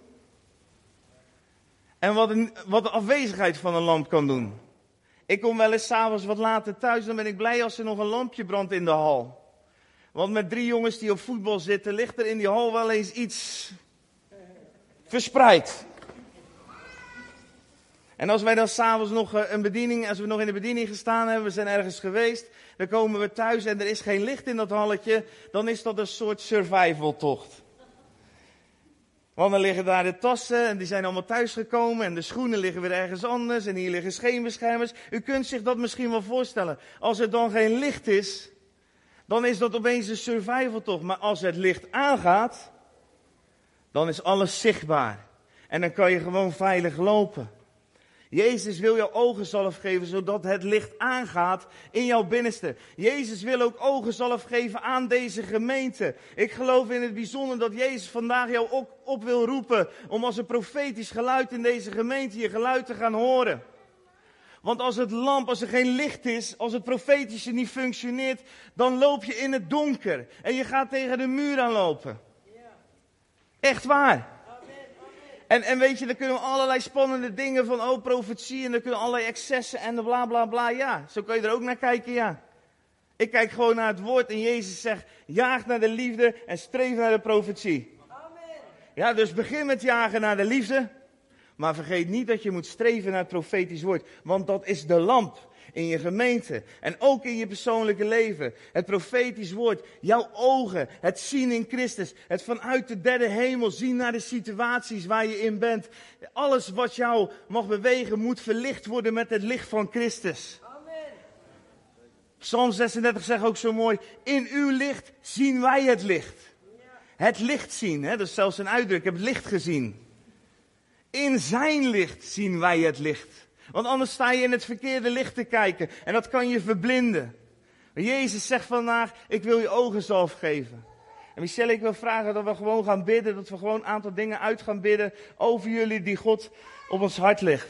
En wat, een, wat de afwezigheid van een lamp kan doen. Ik kom wel eens s'avonds wat later thuis, dan ben ik blij als er nog een lampje brandt in de hal. Want met drie jongens die op voetbal zitten, ligt er in die hal wel eens iets verspreid. En als wij dan s'avonds nog eh, een bediening, als we nog in de bediening gestaan hebben, we zijn ergens geweest, dan komen we thuis en er is geen licht in dat halletje, dan is dat een soort survival tocht. Want dan liggen daar de tassen en die zijn allemaal thuisgekomen en de schoenen liggen weer ergens anders en hier liggen scheenbeschermers. U kunt zich dat misschien wel voorstellen. Als er dan geen licht is, dan is dat opeens een survival toch. Maar als het licht aangaat, dan is alles zichtbaar. En dan kan je gewoon veilig lopen. Jezus wil jouw ogenzalf geven, zodat het licht aangaat in jouw binnenste. Jezus wil ook ogenzalf geven aan deze gemeente. Ik geloof in het bijzonder dat Jezus vandaag jou ook op wil roepen om als een profetisch geluid in deze gemeente je geluid te gaan horen. Want als het lamp, als er geen licht is, als het profetische niet functioneert, dan loop je in het donker en je gaat tegen de muur aanlopen. Echt waar. En, en weet je, dan kunnen we allerlei spannende dingen van, oh, profetie, en dan kunnen allerlei excessen en bla bla bla. Ja, zo kan je er ook naar kijken, ja. Ik kijk gewoon naar het woord en Jezus zegt, jaag naar de liefde en streef naar de profetie. Amen. Ja, dus begin met jagen naar de liefde. Maar vergeet niet dat je moet streven naar het profetisch woord. Want dat is de lamp in je gemeente en ook in je persoonlijke leven. Het profetisch woord, jouw ogen, het zien in Christus, het vanuit de derde hemel zien naar de situaties waar je in bent. Alles wat jou mag bewegen moet verlicht worden met het licht van Christus. Amen. Psalm 36 zegt ook zo mooi, in uw licht zien wij het licht. Het licht zien, hè? dat is zelfs een uitdrukking, ik heb het licht gezien. In zijn licht zien wij het licht. Want anders sta je in het verkeerde licht te kijken en dat kan je verblinden. Maar Jezus zegt vandaag, ik wil je ogen zelf geven. En Michelle, ik wil vragen dat we gewoon gaan bidden, dat we gewoon een aantal dingen uit gaan bidden over jullie die God op ons hart legt.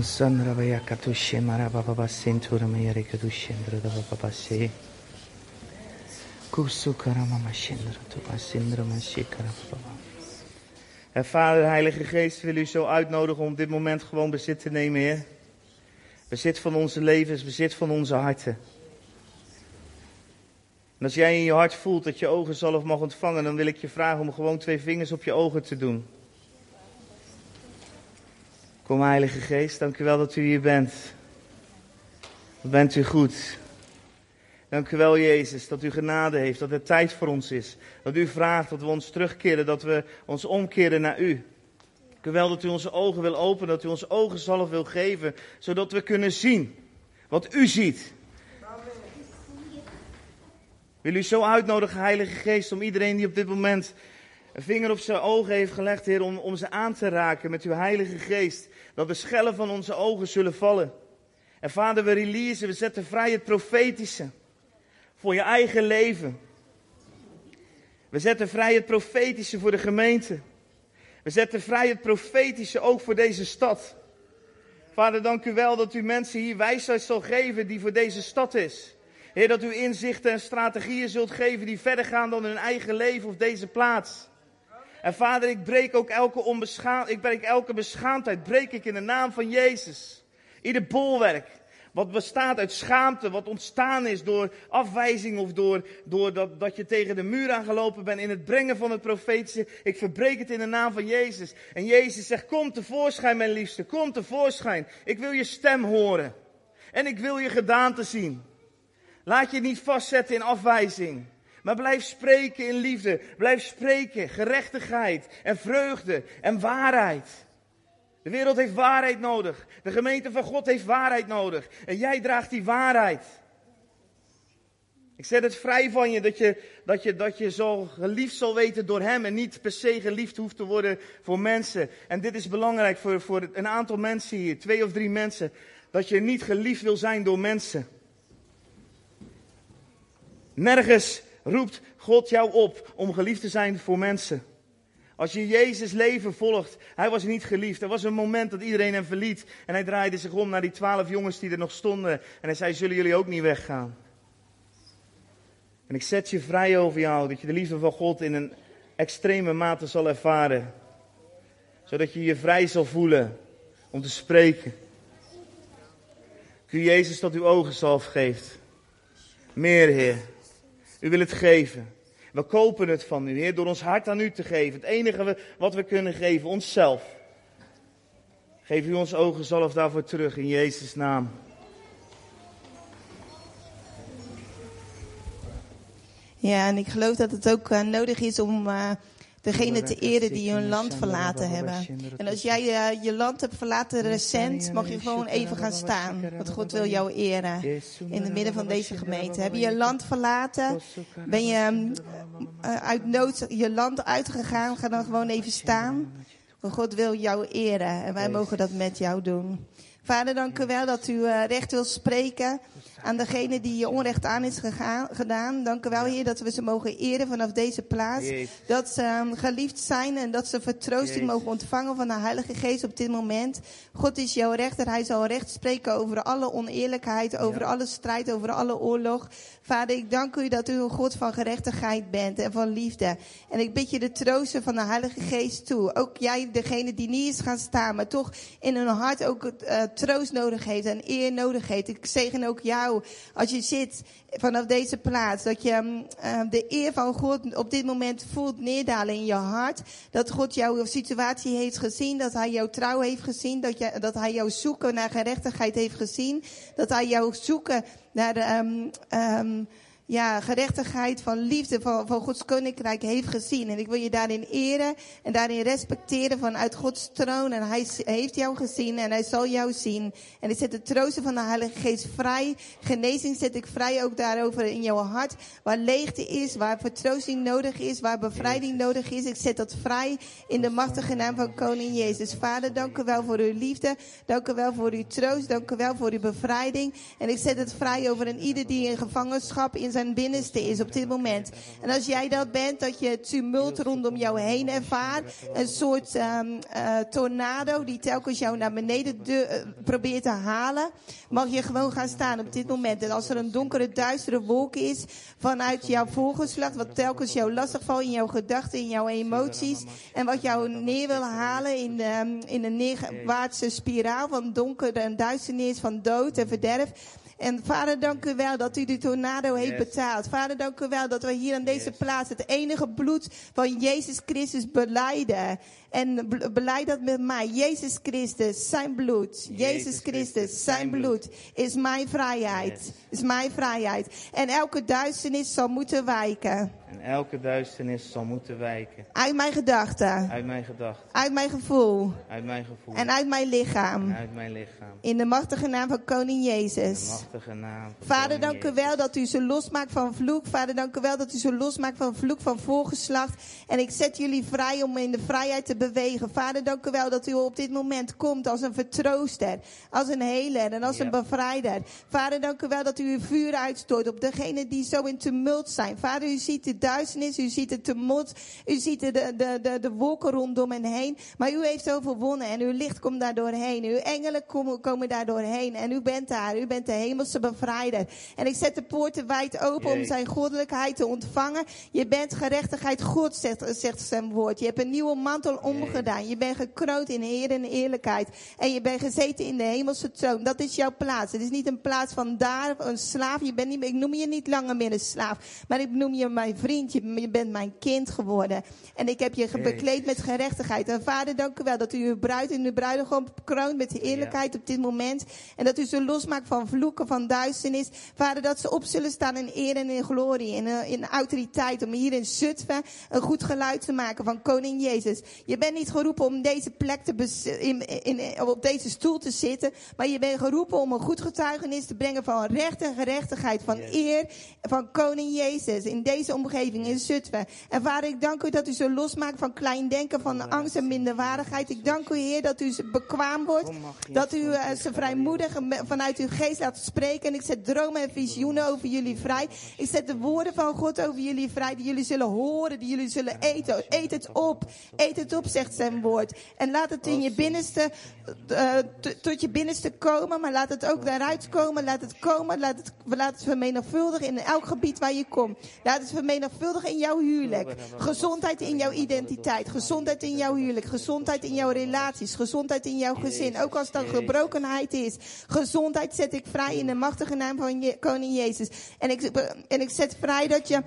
Sandra Sindra Mashikara Baba. En Vader, Heilige Geest, wil u zo uitnodigen om dit moment gewoon bezit te nemen, Heer. Bezit van onze levens, bezit van onze harten. En als jij in je hart voelt dat je ogen zalf mag ontvangen, dan wil ik je vragen om gewoon twee vingers op je ogen te doen. Kom Heilige Geest, dank u wel dat u hier bent. Bent u goed. Dank u wel Jezus dat u genade heeft, dat er tijd voor ons is. Dat u vraagt dat we ons terugkeren, dat we ons omkeren naar u. Dank u wel dat u onze ogen wil openen, dat u onze ogen zalf wil geven, zodat we kunnen zien wat u ziet. Wil u zo uitnodigen, Heilige Geest, om iedereen die op dit moment een vinger op zijn ogen heeft gelegd, Heer, om, om ze aan te raken met uw Heilige Geest. Dat de schellen van onze ogen zullen vallen. En Vader, we releasen, we zetten vrij het profetische voor je eigen leven. We zetten vrij het profetische voor de gemeente. We zetten vrij het profetische ook voor deze stad. Vader, dank u wel dat u mensen hier wijsheid zal geven die voor deze stad is. Heer, dat u inzichten en strategieën zult geven die verder gaan dan hun eigen leven of deze plaats. En vader, ik breek ook elke onbeschaamd, ik breek elke beschaamdheid, breek ik in de naam van Jezus. Ieder bolwerk, wat bestaat uit schaamte, wat ontstaan is door afwijzing of door, door dat, dat je tegen de muur aangelopen bent in het brengen van het profetische. Ik verbreek het in de naam van Jezus. En Jezus zegt, kom tevoorschijn mijn liefste, kom tevoorschijn. Ik wil je stem horen. En ik wil je gedaante zien. Laat je niet vastzetten in afwijzing. Maar blijf spreken in liefde. Blijf spreken gerechtigheid en vreugde en waarheid. De wereld heeft waarheid nodig. De gemeente van God heeft waarheid nodig. En jij draagt die waarheid. Ik zet het vrij van je dat je, dat je, dat je zo geliefd zal weten door Hem en niet per se geliefd hoeft te worden voor mensen. En dit is belangrijk voor, voor een aantal mensen hier, twee of drie mensen. Dat je niet geliefd wil zijn door mensen. Nergens roept God jou op om geliefd te zijn voor mensen. Als je Jezus leven volgt, hij was niet geliefd. Er was een moment dat iedereen hem verliet. En hij draaide zich om naar die twaalf jongens die er nog stonden. En hij zei, zullen jullie ook niet weggaan? En ik zet je vrij over jou, dat je de liefde van God in een extreme mate zal ervaren. Zodat je je vrij zal voelen om te spreken. Kun Jezus dat uw ogen zelf geeft. Meer, Heer. U wil het geven. We kopen het van u, Heer, door ons hart aan u te geven. Het enige wat we kunnen geven, onszelf. Geef u ons ogen zalf daarvoor terug in Jezus' naam. Ja, en ik geloof dat het ook uh, nodig is om uh, degene te eren die hun land verlaten hebben. En als jij uh, je land hebt verlaten recent, mag je gewoon even gaan staan. Want God wil jou eren in het midden van deze gemeente. Heb je je land verlaten? Ben je uh, uit nood je land uitgegaan? Ga dan gewoon even staan. Want God wil jou eren en wij mogen dat met jou doen. Vader, dank u wel dat u uh, recht wil spreken aan degene die je onrecht aan is gegaan, gedaan. Dank u wel, Heer, dat we ze mogen eren vanaf deze plaats. Dat ze um, geliefd zijn en dat ze vertroosting mogen ontvangen van de Heilige Geest op dit moment. God is jouw rechter. Hij zal recht spreken over alle oneerlijkheid, over ja. alle strijd, over alle oorlog. Vader, ik dank u dat u een God van gerechtigheid bent en van liefde. En ik bid je de troosten van de Heilige Geest toe. Ook jij, degene die niet is gaan staan, maar toch in hun hart ook uh, troost nodig heeft en eer nodig heeft. Ik zegen ook jou als je zit vanaf deze plaats. Dat je uh, de eer van God op dit moment voelt neerdalen in je hart. Dat God jouw situatie heeft gezien. Dat hij jouw trouw heeft gezien. Dat, je, dat hij jouw zoeken naar gerechtigheid heeft gezien. Dat hij jouw zoeken naar. Um, um, ja, gerechtigheid, van liefde, van, van Gods koninkrijk heeft gezien. En ik wil je daarin eren en daarin respecteren vanuit Gods troon. En hij heeft jou gezien en hij zal jou zien. En ik zet de troosten van de Heilige Geest vrij. Genezing zet ik vrij ook daarover in jouw hart. Waar leegte is, waar vertroosting nodig is, waar bevrijding nodig is. Ik zet dat vrij in de machtige naam van Koning Jezus. Vader, dank u wel voor uw liefde. Dank u wel voor uw troost. Dank u wel voor uw bevrijding. En ik zet het vrij over een ieder die in gevangenschap in zijn binnenste is op dit moment. En als jij dat bent, dat je het tumult rondom jou heen ervaart. Een soort um, uh, tornado die telkens jou naar beneden de, uh, probeert te halen. Mag je gewoon gaan staan op dit moment. En als er een donkere, duistere wolk is vanuit jouw voorgeslacht. Wat telkens jou lastig valt in jouw gedachten, in jouw emoties. En wat jou neer wil halen in, de, in een neerwaartse spiraal van donker en duisternis, van dood en verderf. En vader, dank u wel dat u die tornado heeft yes. betaald. Vader, dank u wel dat we hier aan deze yes. plaats het enige bloed van Jezus Christus beleiden. En beleid dat met mij. Jezus Christus, zijn bloed. Jezus, Jezus Christus, zijn bloed is mijn vrijheid. Is mijn vrijheid. En elke duisternis zal moeten wijken. En elke duisternis zal moeten wijken. Uit mijn gedachten. Uit mijn gedachten. Uit mijn gevoel. Uit mijn gevoel. En uit mijn lichaam. En uit mijn lichaam. In de machtige naam van Koning In de Jezus. machtige naam. Vader, dank u Jezus. wel dat u ze losmaakt van vloek. Vader, dank u wel dat u ze losmaakt van vloek van voorgeslacht. En ik zet jullie vrij om in de vrijheid te bewegen. Vader, dank u wel dat u op dit moment komt als een vertrooster, als een heler en als een bevrijder. Vader, dank u wel dat u uw vuur uitstoot op degenen die zo in tumult zijn. Vader, u ziet de duisternis, u ziet het tumult, u ziet de, de, de, de, wolken rondom en heen. Maar u heeft overwonnen en uw licht komt daar doorheen. Uw engelen komen, komen daar doorheen en u bent daar. U bent de hemelse bevrijder. En ik zet de poorten wijd open om zijn goddelijkheid te ontvangen. Je bent gerechtigheid God, zegt, zegt zijn woord. Je hebt een nieuwe mantel omgedaan. Je bent gekroond in eer en eerlijkheid. En je bent gezeten in de hemelse troon. Dat is jouw plaats. Het is niet een plaats van daar, een slaaf. Je bent niet, ik noem je niet langer meer een slaaf. Maar ik noem je mijn vriend. Je, je bent mijn kind geworden. En ik heb je bekleed met gerechtigheid. En vader, dank u wel dat u uw bruid en uw bruidegom kroont met eerlijkheid op dit moment. En dat u ze losmaakt van vloeken, van duisternis. Vader, dat ze op zullen staan in eer en in glorie. En eh, in autoriteit. Om hier in Zutphen een goed geluid te maken van koning Jezus. Je bent niet geroepen om deze plek te in, in, in- op deze stoel te zitten. Maar je bent geroepen om een goed getuigenis te brengen van recht en gerechtigheid. Van Yes. eer van koning Jezus. In deze omgeving in Zutphen. En vader, ik dank u dat u ze losmaakt van klein denken, van angst en minderwaardigheid. Ik dank u Heer dat u ze bekwaam wordt. Dat u eh, ze vrijmoedig vanuit uw geest laat spreken. En ik zet dromen en visioenen over jullie vrij. Ik zet de woorden van God over jullie vrij. Die jullie zullen horen, die jullie zullen eten. Eet het op. Eet het op, zegt zijn woord. En laat het in je binnenste, eh, tot je binnenste komen. Maar laat het ook daaruit komen. Laat het komen. Laat het, laat het vermenigvuldigen in elk gebied waar je komt. Laat het vermenigvuldigen in jouw huwelijk. Gezondheid in jouw identiteit. Gezondheid in jouw huwelijk. Gezondheid in jouw relaties. Gezondheid in jouw gezin. Ook als een gebrokenheid is. Gezondheid zet ik vrij in de machtige naam van je, koning Jezus. En ik, en ik zet vrij dat je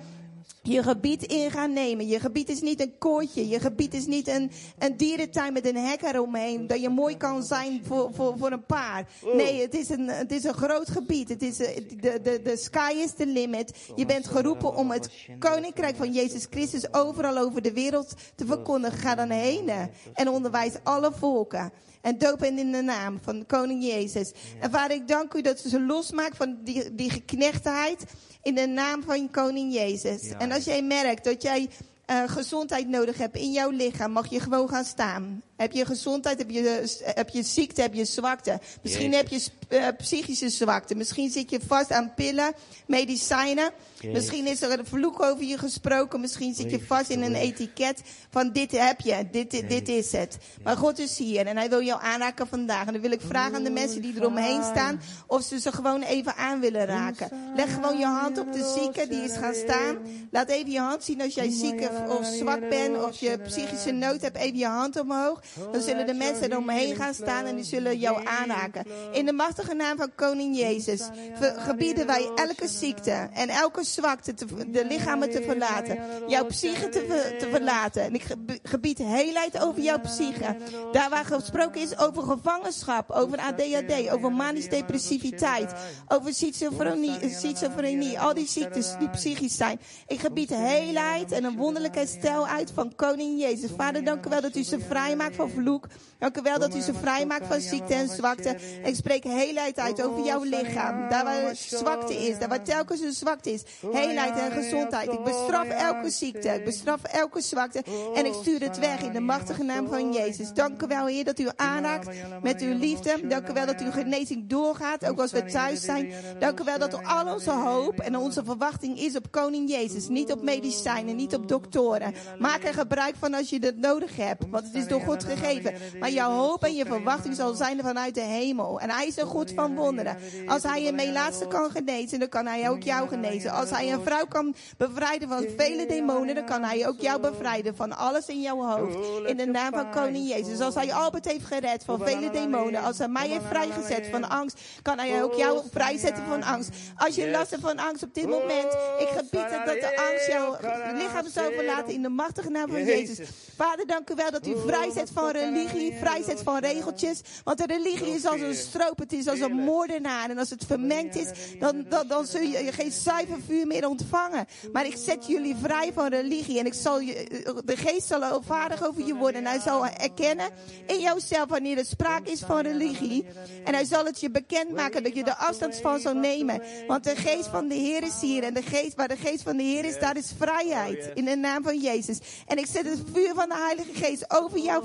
je gebied in gaan nemen. Je gebied is niet een kooitje. Je gebied is niet een, een dierentuin met een hek eromheen. Dat je mooi kan zijn voor, voor, voor een paar. Nee, het is een, het is een groot gebied. Het is, eh, de, de, de sky is the limit. Je bent geroepen om het koninkrijk van Jezus Christus overal over de wereld te verkondigen. Ga dan heen eh, en onderwijs alle volken. En doop hen in de naam van koning Jezus. En vader, ik dank u dat u ze losmaakt van die, die geknechtheid in de naam van koning Jezus. Ja. En als jij merkt dat jij eh, gezondheid nodig hebt in jouw lichaam, mag je gewoon gaan staan. Heb je gezondheid, heb je, heb je ziekte, heb je zwakte. Misschien Jezus. heb je eh, psychische zwakte. Misschien zit je vast aan pillen, medicijnen. Jezus. Misschien is er een vloek over je gesproken. Misschien zit je vast in een etiket van dit heb je, dit, dit is het. Maar God is hier en hij wil jou aanraken vandaag. En dan wil ik vragen aan de mensen die eromheen staan of ze ze gewoon even aan willen raken. Leg gewoon je hand op de zieke die is gaan staan. Laat even je hand zien als jij ziek of, of zwak bent of je psychische nood hebt. Even je hand omhoog. Dan zullen de mensen eromheen gaan staan en die zullen jou aanraken. In de machtige naam van koning Jezus gebieden wij elke ziekte en elke zwakte te, de lichamen te verlaten. Jouw psyche te, ver- te verlaten. En ik gebied heelheid over jouw psyche. Daar waar gesproken is over gevangenschap, over ADHD, over manisch depressiviteit, over schizofrenie, schizofrenie, al die ziektes die psychisch zijn. Ik gebied heelheid en een wonderlijk herstel uit van koning Jezus. Vader, dank u wel dat u ze vrijmaakt van vloek. Dank u wel dat u ze vrijmaakt van ziekte en zwakte. Ik spreek heelheid uit over jouw lichaam. Daar waar zwakte is, daar waar telkens een zwakte is. Heelheid en gezondheid. Ik bestraf elke ziekte. Ik bestraf elke zwakte. En ik stuur het weg in de machtige naam van Jezus. Dank u wel, Heer, dat u aanraakt met uw liefde. Dank u wel dat uw genezing doorgaat, ook als we thuis zijn. Dank u wel dat al onze hoop en onze verwachting is op koning Jezus. Niet op medicijnen, niet op doktoren. Maak er gebruik van als je dat nodig hebt. Want het is door God gegeven. Maar jouw hoop en je verwachting zal zijn vanuit de hemel. En hij is een God van wonderen. Als hij een melaatse kan genezen, dan kan hij ook jou genezen. Als hij een vrouw kan bevrijden van vele demonen, dan kan hij ook jou bevrijden van alles in jouw hoofd. In de naam van koning Jezus. Als hij Albert heeft gered van vele demonen. Als hij mij heeft vrijgezet van angst, kan hij ook jou vrijzetten van angst. Als je last hebt van angst op dit moment, ik gebied dat de angst jouw lichaam zou verlaten in de machtige naam van Jezus. Vader, dank u wel dat u vrijzet van religie, vrijzet van regeltjes. Want de religie is als een stroop, het is als een moordenaar. En als het vermengd is, dan, dan, dan zul je geen zuiver vuur meer ontvangen. Maar ik zet jullie vrij van religie. En ik zal je, de geest zal vaardig over je worden. En hij zal erkennen in jouzelf wanneer er sprake is van religie. En hij zal het je bekendmaken dat je de afstand van zal nemen. Want de geest van de Heer is hier. En de geest, waar de geest van de Heer is, daar is vrijheid. In de naam van Jezus. En ik zet het vuur van de Heilige Geest over jou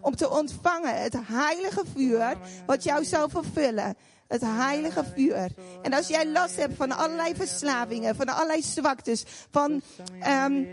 Om te ontvangen het heilige vuur. Wat jou zal vervullen. Het heilige vuur. En als jij last hebt van allerlei verslavingen, van allerlei zwaktes, van, um,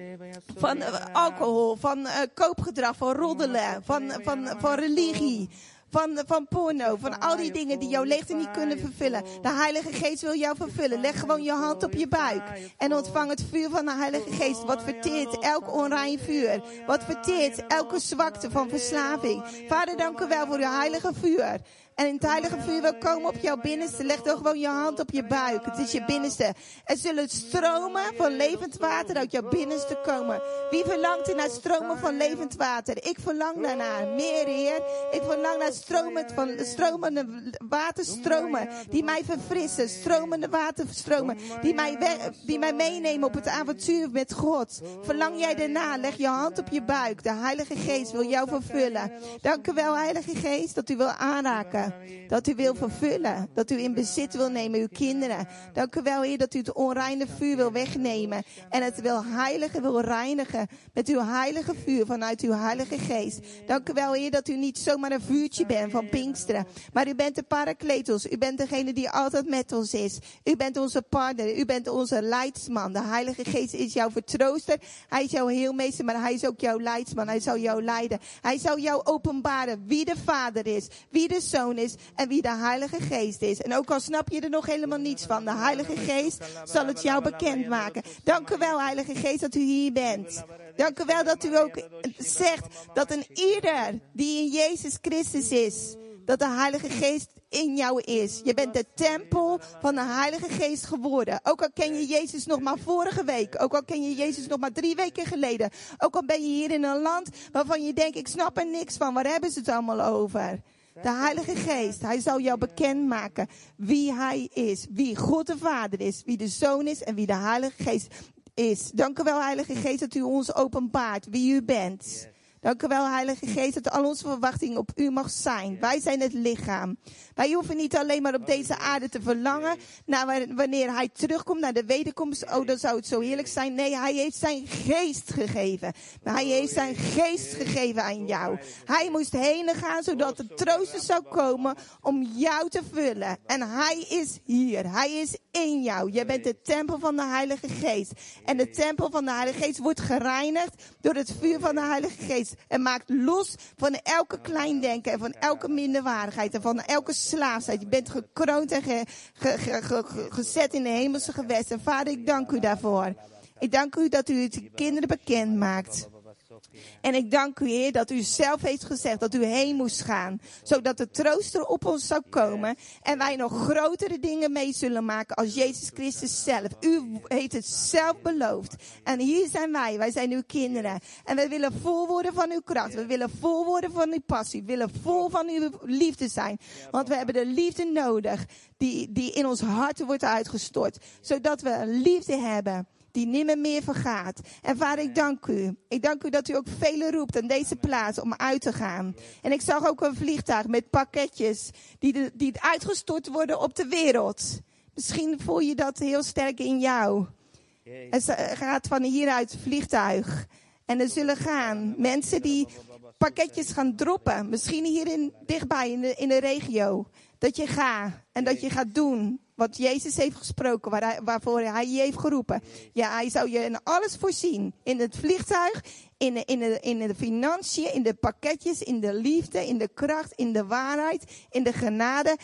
van uh, alcohol, van uh, koopgedrag, van roddelen, van, van, van religie, van, van porno, van al die dingen die jouw leegte niet kunnen vervullen. De Heilige Geest wil jou vervullen. Leg gewoon je hand op je buik en ontvang het vuur van de Heilige Geest. Wat verteert elk onrein vuur. Wat verteert elke zwakte van verslaving. Vader, dank u wel voor uw heilige vuur. En in het heilige vuur wil komen op jouw binnenste. Leg dan gewoon je hand op je buik. Het is je binnenste. Er zullen stromen van levend water uit jouw binnenste komen. Wie verlangt er naar stromen van levend water? Ik verlang daarnaar. Meer, Heer. Ik verlang naar stromen van, stromende waterstromen. Die mij verfrissen. Stromende waterstromen. Die mij, die mij meenemen op het avontuur met God. Verlang jij daarna? Leg je hand op je buik. De Heilige Geest wil jou vervullen. Dank u wel, Heilige Geest, dat u wil aanraken. Dat u wil vervullen. Dat u in bezit wil nemen, uw kinderen. Dank u wel, Heer, dat u het onreine vuur wil wegnemen. En het wil heiligen, wil reinigen. Met uw heilige vuur vanuit uw heilige geest. Dank u wel, Heer, dat u niet zomaar een vuurtje bent van Pinksteren. Maar u bent de parakletos. U bent degene die altijd met ons is. U bent onze partner. U bent onze leidsman. De heilige geest is jouw vertrooster. Hij is jouw heelmeester, maar hij is ook jouw leidsman. Hij zal jou leiden. Hij zal jou openbaren wie de vader is. Wie de zoon is en wie de Heilige Geest is. En ook al snap je er nog helemaal niets van, de Heilige Geest zal het jou bekendmaken. Dank u wel, Heilige Geest, dat u hier bent. Dank u wel dat u ook zegt dat een ieder die in Jezus Christus is, dat de Heilige Geest in jou is. Je bent de tempel van de Heilige Geest geworden. Ook al ken je Jezus nog maar vorige week. Ook al ken je Jezus nog maar drie weken geleden. Ook al ben je hier in een land waarvan je denkt, ik snap er niks van. Waar hebben ze het allemaal over? De Heilige Geest, hij zal jou bekendmaken wie hij is. Wie God de Vader is, wie de Zoon is en wie de Heilige Geest is. Dank u wel, Heilige Geest, dat u ons openbaart wie u bent. Dank u wel, Heilige Geest, dat al onze verwachting op u mag zijn. Wij zijn het lichaam. Wij hoeven niet alleen maar op deze aarde te verlangen naar wanneer hij terugkomt naar de wederkomst. Oh, dan zou het zo heerlijk zijn. Nee, hij heeft zijn geest gegeven. Maar hij heeft zijn geest gegeven aan jou. Hij moest heen gaan zodat de trooster zou komen om jou te vullen. En hij is hier. Hij is in jou. Je bent de tempel van de Heilige Geest. En de tempel van de Heilige Geest wordt gereinigd door het vuur van de Heilige Geest. En maakt los van elke kleindenken en van elke minderwaardigheid en van elke slaafheid. Je bent gekroond en ge, ge, gezet in de hemelse gewesten. Vader, ik dank u daarvoor. Ik dank u dat u het kinderen bekend maakt. En ik dank u, Heer, dat u zelf heeft gezegd dat u heen moest gaan. Zodat de trooster op ons zou komen. En wij nog grotere dingen mee zullen maken als Jezus Christus zelf. U heeft het zelf beloofd. En hier zijn wij. Wij zijn uw kinderen. En we willen vol worden van uw kracht. We willen vol worden van uw passie. We willen vol van uw liefde zijn. Want we hebben de liefde nodig die, die in ons hart wordt uitgestort. Zodat we liefde hebben die nimmer meer vergaat. En vader, ik dank u. Ik dank u dat u ook velen roept aan deze plaats om uit te gaan. En ik zag ook een vliegtuig met pakketjes die, de, die uitgestort worden op de wereld. Misschien voel je dat heel sterk in jou. Het gaat van hieruit vliegtuig. En er zullen gaan mensen die pakketjes gaan droppen. Misschien hier in, dichtbij in de, in de regio. Dat je gaat en dat je gaat doen wat Jezus heeft gesproken, waar hij, waarvoor hij je heeft geroepen. Ja, hij zou je in alles voorzien. In het vliegtuig, in de, in, in de financiën, in de pakketjes, in de liefde, in de kracht, in de waarheid, in de genade.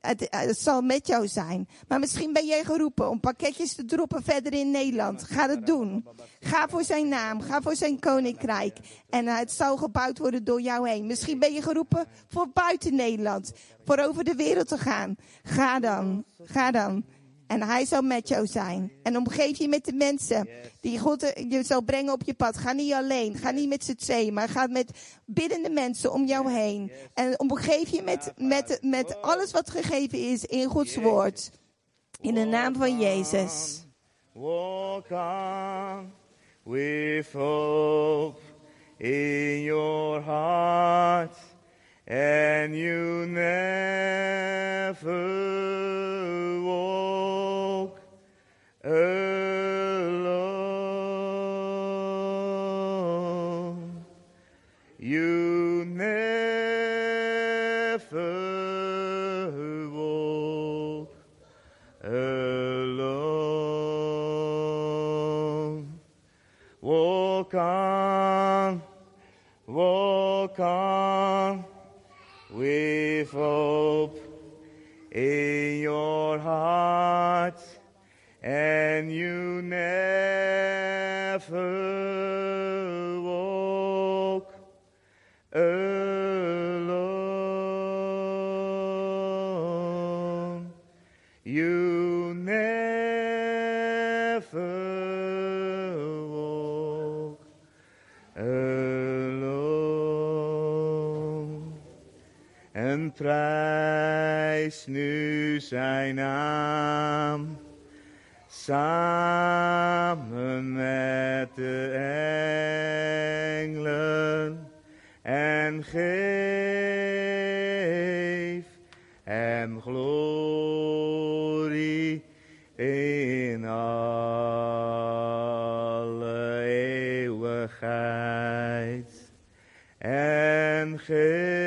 Het, het, zal met jou zijn. Maar misschien ben jij geroepen om pakketjes te droppen verder in Nederland. Ga het doen. Ga voor zijn naam. Ga voor zijn koninkrijk. En het zal gebouwd worden door jou heen. Misschien ben je geroepen voor buiten Nederland. Voor over de wereld te gaan. Ga dan. Ga dan. En hij zal met jou zijn. En omgeef je met de mensen die God je zal brengen op je pad. Ga niet alleen. Ga niet met z'n tweeën. Maar ga met biddende mensen om jou heen. En omgeef je met, met, met alles wat gegeven is in Gods woord. In de naam van Jezus. Walk on with hope in your heart. And you never alone. You never walk alone. Walk on, walk on with hope in your heart, and you never walk alone. You never walk alone. En prijs nu zijn naam. Samen met de engelen. En geef hem glorie in alle eeuwigheid. En geef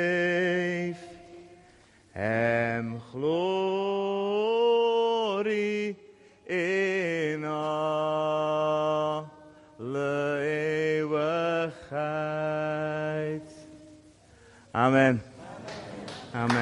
Amen.